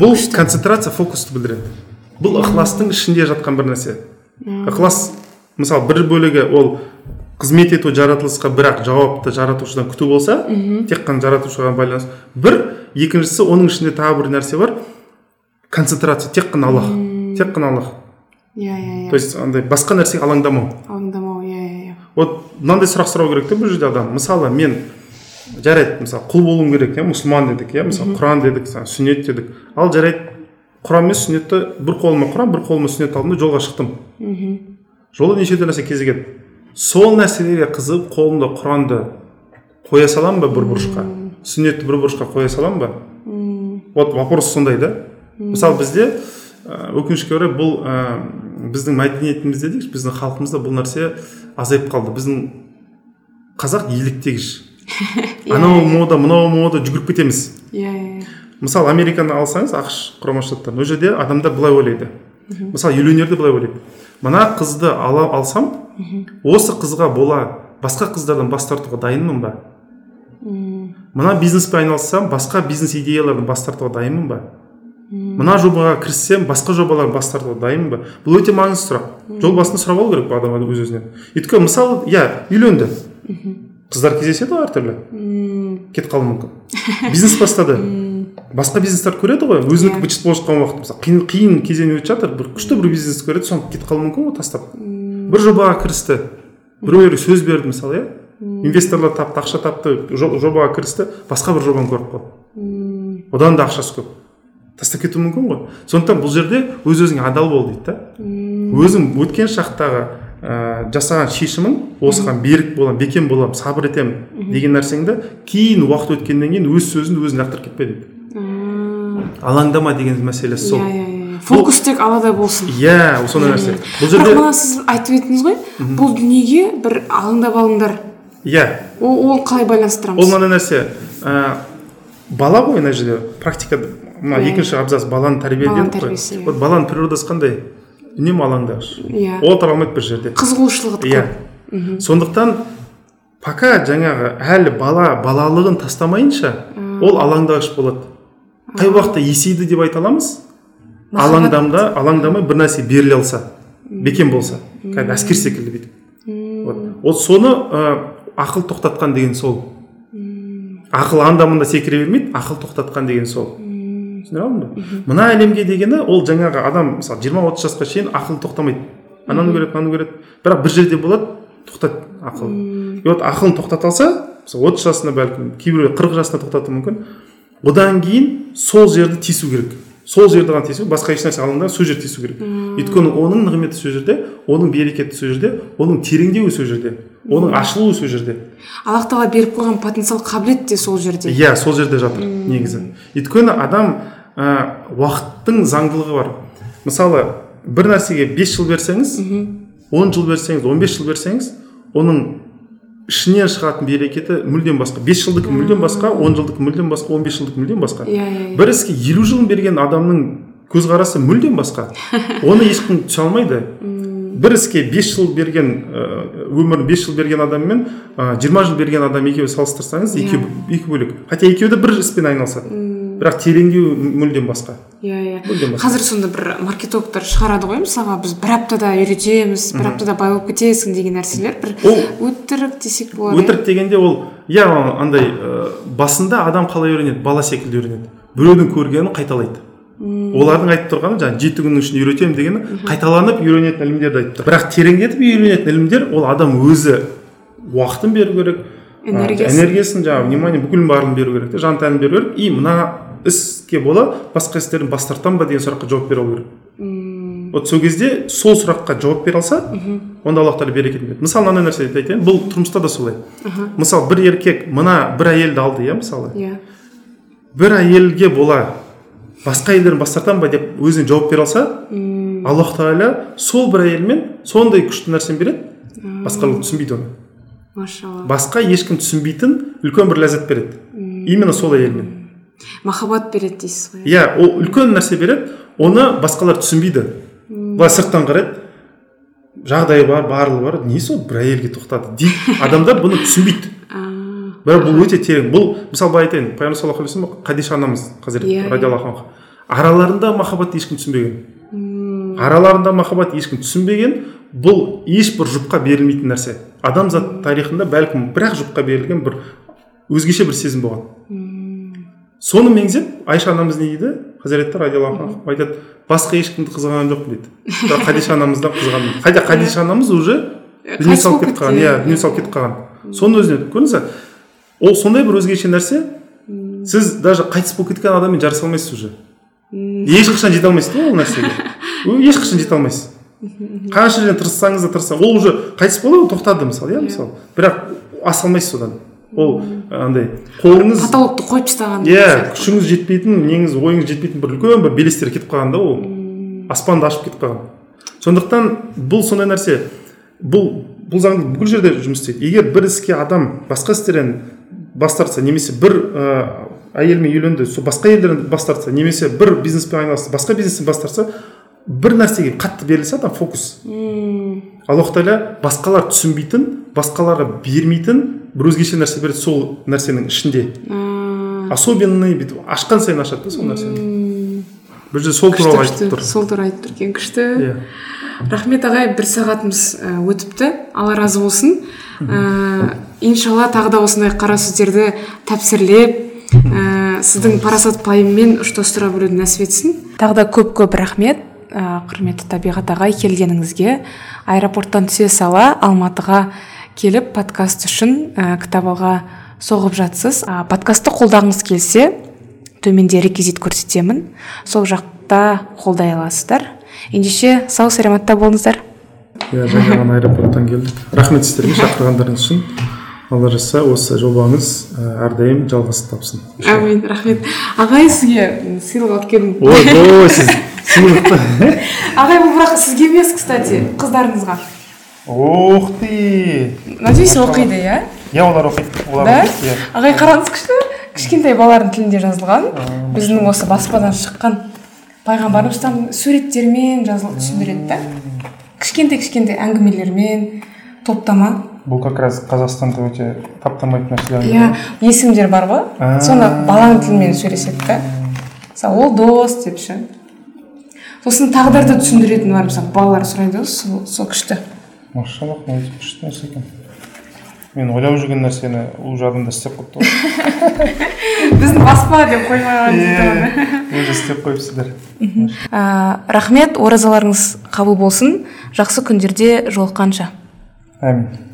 Бұл концентрация фокусты білдіреді. Бұл ықыластың ішінде жатқан бір нәрсе. Ықылас мысалы бір бөлігі ол қызмет ету жаратылысқа бірақ жауапты жаратушыдан күту болса тек қана жаратушыға байланысты. Бір екіншісі оның ішінде тағы бір нәрсе бар концентрация тек қана аллах тек қана аллах. Иә иә то иә есть андай басқа нәрсеге алаңдамау. Алаңдамау иә иә иә. Вот мынандай сұрақ сұрау керек та бұл жерде адам. Мысалы мен жарайды мысалы құл болуым керек иә мұсылман дедік иә мысалы құран дедік сүннет дедік. Ал жарайды құран мен сүннетті бір қолыма құран бір қолыма сүннет алдым да жолға шықтым. Мхм. Жолда неше түрлі нәрсе кезігеді. Сол нәрселерге қызығып қолымда құранды қоя саламын ба бір бұрышқа? Сүннетті бір бұрышқа қоя саламын ба? Вот вопрос сондай да. Мысалы бізде өкінішке орай бұл ә, біздің мәдениетімізде дейікші біздің халқымызда бұл нәрсе азайып қалды. Біздің қазақ еліктегіш анау мода мынау мода жүгіріп кетеміз. Иә иә иә. мысалы американы алсаңыз ақш құрама штаттарын ол жерде адамдар былай ойлайды. Мысалы үйленерде былай ойлайды. Мына қызды ала алсам осы қызға бола басқа қыздардан бас тартуға дайынмын ба? Мына бизнеспен айналыссам басқа бизнес идеялардан бас тартуға дайынмын ба? Мына жобаға кіріссем басқа жобалардан бас тартуға дайынмын ба? Бұл өте маңызды сұрақ. Жол басында сұрап алу керек бұл адам өз өзінен өйткені мысалы иә үйленді. Қыздар кездеседі ғой әртүрлі. Кетіп қалуы мүмкін. Бизнес бастады. Басқа бизнестер көреді ғой. Өзінікі быт шыт болып жатқан уақыт мысалы қиын, қиын кезең өтіп жатыр бір күшті бір бизнес көреді соны кетіп қалуы мүмкін ғой тастап. Бір жобаға кірісті біреулерге сөз берді мысалы иә? Инвесторлар тапты ақша тапты жо- жобаға кірісті басқа бір жобаны көріп қалды. Одан да ақшасы көп. Тастап кетуі мүмкін ғой. Сондықтан бұл жерде өз өзіңе адал бол дейді да. Өзің өткен шақтағы ә, жасаған шешімің осыған берік боламын бекем боламын сабыр етемін деген нәрсеңді кейін уақыт өткеннен кейін өз сөзіңді өзің лақтырып кетпе дейді. Алаңдама деген мәселесі сол. Иә иә иә. Фокус тек аллада болсын. Иә сондай нәрсе. Бұл бірақ жерде мына сіз айтып едіңіз ғой бұл дүниеге бір алаңдап алыңдар. Иә. Ол, ол қалай ол байланыстырамыз мынандай нәрсе ә, бала ғой мына жерде. Практика мына Иә. екінші абзац баланы тәрбие дедік қой. тәрбиесі, иә. вот баланың природасы қандай? үнемі алаңдағыш иә. Ол отыра алмайды бір жерде. Қызығушылығы иә. сондықтан пока жаңағы әлі бала балалығын тастамайынша ол алаңдағыш болады. Қай уақытта есейді деп айта аламыз? Алаңдамда алаңдамай бір нәрсе беріле алса бекем болса кәдімгі әскер секілді бүйтіп. Вот. Вот соны ә, ақыл тоқтатқан деген сол. Ақыл анда мында секіре бермейді ақыл тоқтатқан деген сол. Түсіндіре алдым ба? Мына әлемге дегені ол жаңағы адам мысалы жиырма отыз жасқа шейін ақыл тоқтамайды. Ананы көреді мынаны көреді. Бірақ бір жерде болады тоқтайды ақыл. И вот ақылын тоқтата алса мысалы отыз жасында бәлкім кейбіреулер қырық жасында тоқтатуы мүмкін. Одан кейін сол жерді тесу керек. Сол жерді ғана тесу басқа ешнәрсе алаңда сол жерді тесу керек. Өйткені оның нығметі сол жерде оның берекеті сол жерде оның тереңдеуі сол жерде оның ашылуы сол жерде. Аллах тағала беріп қойған потенциал қабілет те сол жерде. Иә сол жерде жатыр негізі. Өйткені адам ә, уақыттың заңдылығы бар. Мысалы бір нәрсеге 5 жыл берсеңіз 10 жыл берсеңіз 15 жыл берсеңіз оның ішінен шығатын берекеті мүлдем басқа. 5 жылдікі мүлдем басқа 10 жылдікі мүлдем басқа 15 жылдікі мүлдем басқа. Иә иә иә. бір іске елу жылын берген адамның көзқарасы мүлдем басқа. Оны ешкім түсе алмайды. Бір іске бес жыл берген ә, өмір бес жыл берген адам мен жиырма жыл берген адам екеуі салыстырсаңыз Иә. екеуі екі бөлек. Хотя екеуі де бір іспен айналысады. Бірақ тереңдеуі мүлдем басқа. Иә иә. Қазір сонда бір маркетологтар шығарады ғой мысалға біз бір аптада үйретеміз бір аптада бай болып кетесің деген нәрселер бір ол өтірік десек болады. өтірік дегенде ол иә андай ә, басында адам қалай үйренеді? Бала секілді үйренеді. Біреудің көргенін қайталайды. Олардың айтып тұрғаны жаңағы жеті күннің ішінде үйретемін дегені қайталанып үйренетін ілімдерді айтып тұр. Бірақ тереңдетіп үйренетін ілімдер ол адам өзі уақытын беру керек Энергиясын. энергиясын жаңағы внимание бүкіл барлығын беру керек те жан тәнін беру керек. И мына іске бола басқа істерден бас тартамын ба деген сұраққа жауап бере алу керек. Вот сол кезде сол сұраққа жауап бере алса онда аллах тағала берекетін береді мысалы мынандай нәрсе айтайын бұл тұрмыста да солай. Мысалы бір еркек мына бір әйелді алды иә мысалы. Иә. Бір әйелге бола басқа әйелдерден бас тартамын ба деп өзіне жауап бере алса аллах тағала сол бір әйелмен сондай күшті нәрсені береді. Басқалар түсінбейді оны. Машалла. Басқа ешкім түсінбейтін үлкен бір ләззат береді. Именно сол әйелмен. Махаббат береді дейсіз ғой. Иә ол үлкен нәрсе береді оны басқалар түсінбейді. Былай сырттан қарайды жағдайы бар барлығы бар не сол бір әйелге тоқтады дейді адамдар бұны түсінбейді. Бірақ бұл өте терең. Бұл мысалы былай айтайын пайғамбар саллаллаху алейхи вассалам хадиша анамыз хазірет Иә, иә. радиаллаху анха араларында махаббатты ешкім түсінбеген. Араларында махаббат ешкім түсінбеген бұл ешбір жұпқа берілмейтін нәрсе. Адамзат тарихында бәлкім бір ақ жұпқа берілген бір өзгеше бір сезім болған. Соны меңзеп айша анамыз не дейді? Радиаллаху анха айтады басқа ешкімді қызғанған жоқпын дейді. Бірақ хадиша анамыздан қызғандым хотя хадиша анамыз уже дүние қайтыс салып кетіп қалған иә дүние салып кетіп қалған соның өзіне көрдіңіз ба ол сондай бір өзгеше нәрсе. Сіз даже қайтыс болып кеткен адаммен жарыса алмайсыз уже. Ешқашан жете алмайсыз да ол нәрсеге. Ешқашан жете алмайсыз. Қанша жерден тырыссаңыз да тырыссаңыз ол уже қайтыс болды тоқтады мысалы иә мысалы бірақ аса алмайсыз содан ол андай қолыңыз потолокты қойып тастаған иә күшіңіз жетпейтін неңіз ойыңыз жетпейтін бір үлкен бір белестер кетіп қалған да ол. Аспанды ашып кетіп қалған. Сондықтан бұл сондай нәрсе бұл бұл заң бүкіл жерде жұмыс істейді. Егер бір іске адам басқа істерден бас тартса немесе бір ә, әйелмен үйленді сол басқа әйелдерден бас тартса немесе бір бизнеспен айналысты басқа бизнестен бас тартса бір нәрсеге қатты берілсе адам фокус. Аллах тағала басқалар түсінбейтін басқаларға бермейтін бір өзгеше нәрсе береді сол нәрсенің ішінде. Особенный бүйтіп ашқан сайын ашады да сол нәрсені. Бұл жерде сол туралы айтып тұр. сол туралы айтып тұр екен күшті. Иә. Рахмет ағай бір сағатымыз ә, өтіпті. Алла разы болсын. Ә, иншалла тағы да осындай қара сөздерді тәпсірлеп ә, сіздің парасат пайыммен ұштастыра білуді нәсіп етсін. Тағы да көп көп рахмет. Ә, құрметті табиғат ағай келгеніңізге аэропорттан түсе сала алматыға келіп подкаст үшін ә, кітап алға соғып жатсыз. Ә, подкастты қолдағыңыз келсе төменде реквизит көрсетемін. Сол жақта қолдай аласыздар. Ендеше сау саламатта болыңыздар. Иә жаңа ғана аэропорттан келдік. Рахмет сіздерге шақырғандарыңыз үшін. Алла жазса осы жобаңыз ә, әрдайым жалғасын тапсын. Әмин рахмет. Ағай сізге сыйлық алып келдім ойбой сіз сыйлықты ағай бұл бірақ сізге емес кстати қыздарыңызға. Ух ты! Надеюсь оқиды иә? Иә олар оқиды олар да? ағай қараңыз күшті. Кішкентай балалардың тілінде жазылған. Біздің осы баспадан шыққан пайғамбарымыздан суреттермен жазылып түсіндіреді да. Кішкентай кішкентай әңгімелермен топтама. Бұл как раз қазақстанда өте таптырмайтын нәрселер иә есімдер бар ғой. Соны баланың тілімен сөйлеседі да мысалы ол дос деп ше. Сосын тағдырды түсіндіретіні бар мысалы балалар сұрайды ғой сол, күшті. Машаллах өте күшті нәрсе екен. Мен ойлап жүрген нәрсені уже адамдар істеп қойыпты ғой. Біздің баспа деп қоймаған уже істеп қойыпсыздар рахмет оразаларыңыз қабыл болсын. Жақсы күндерде жолыққанша. Әмин.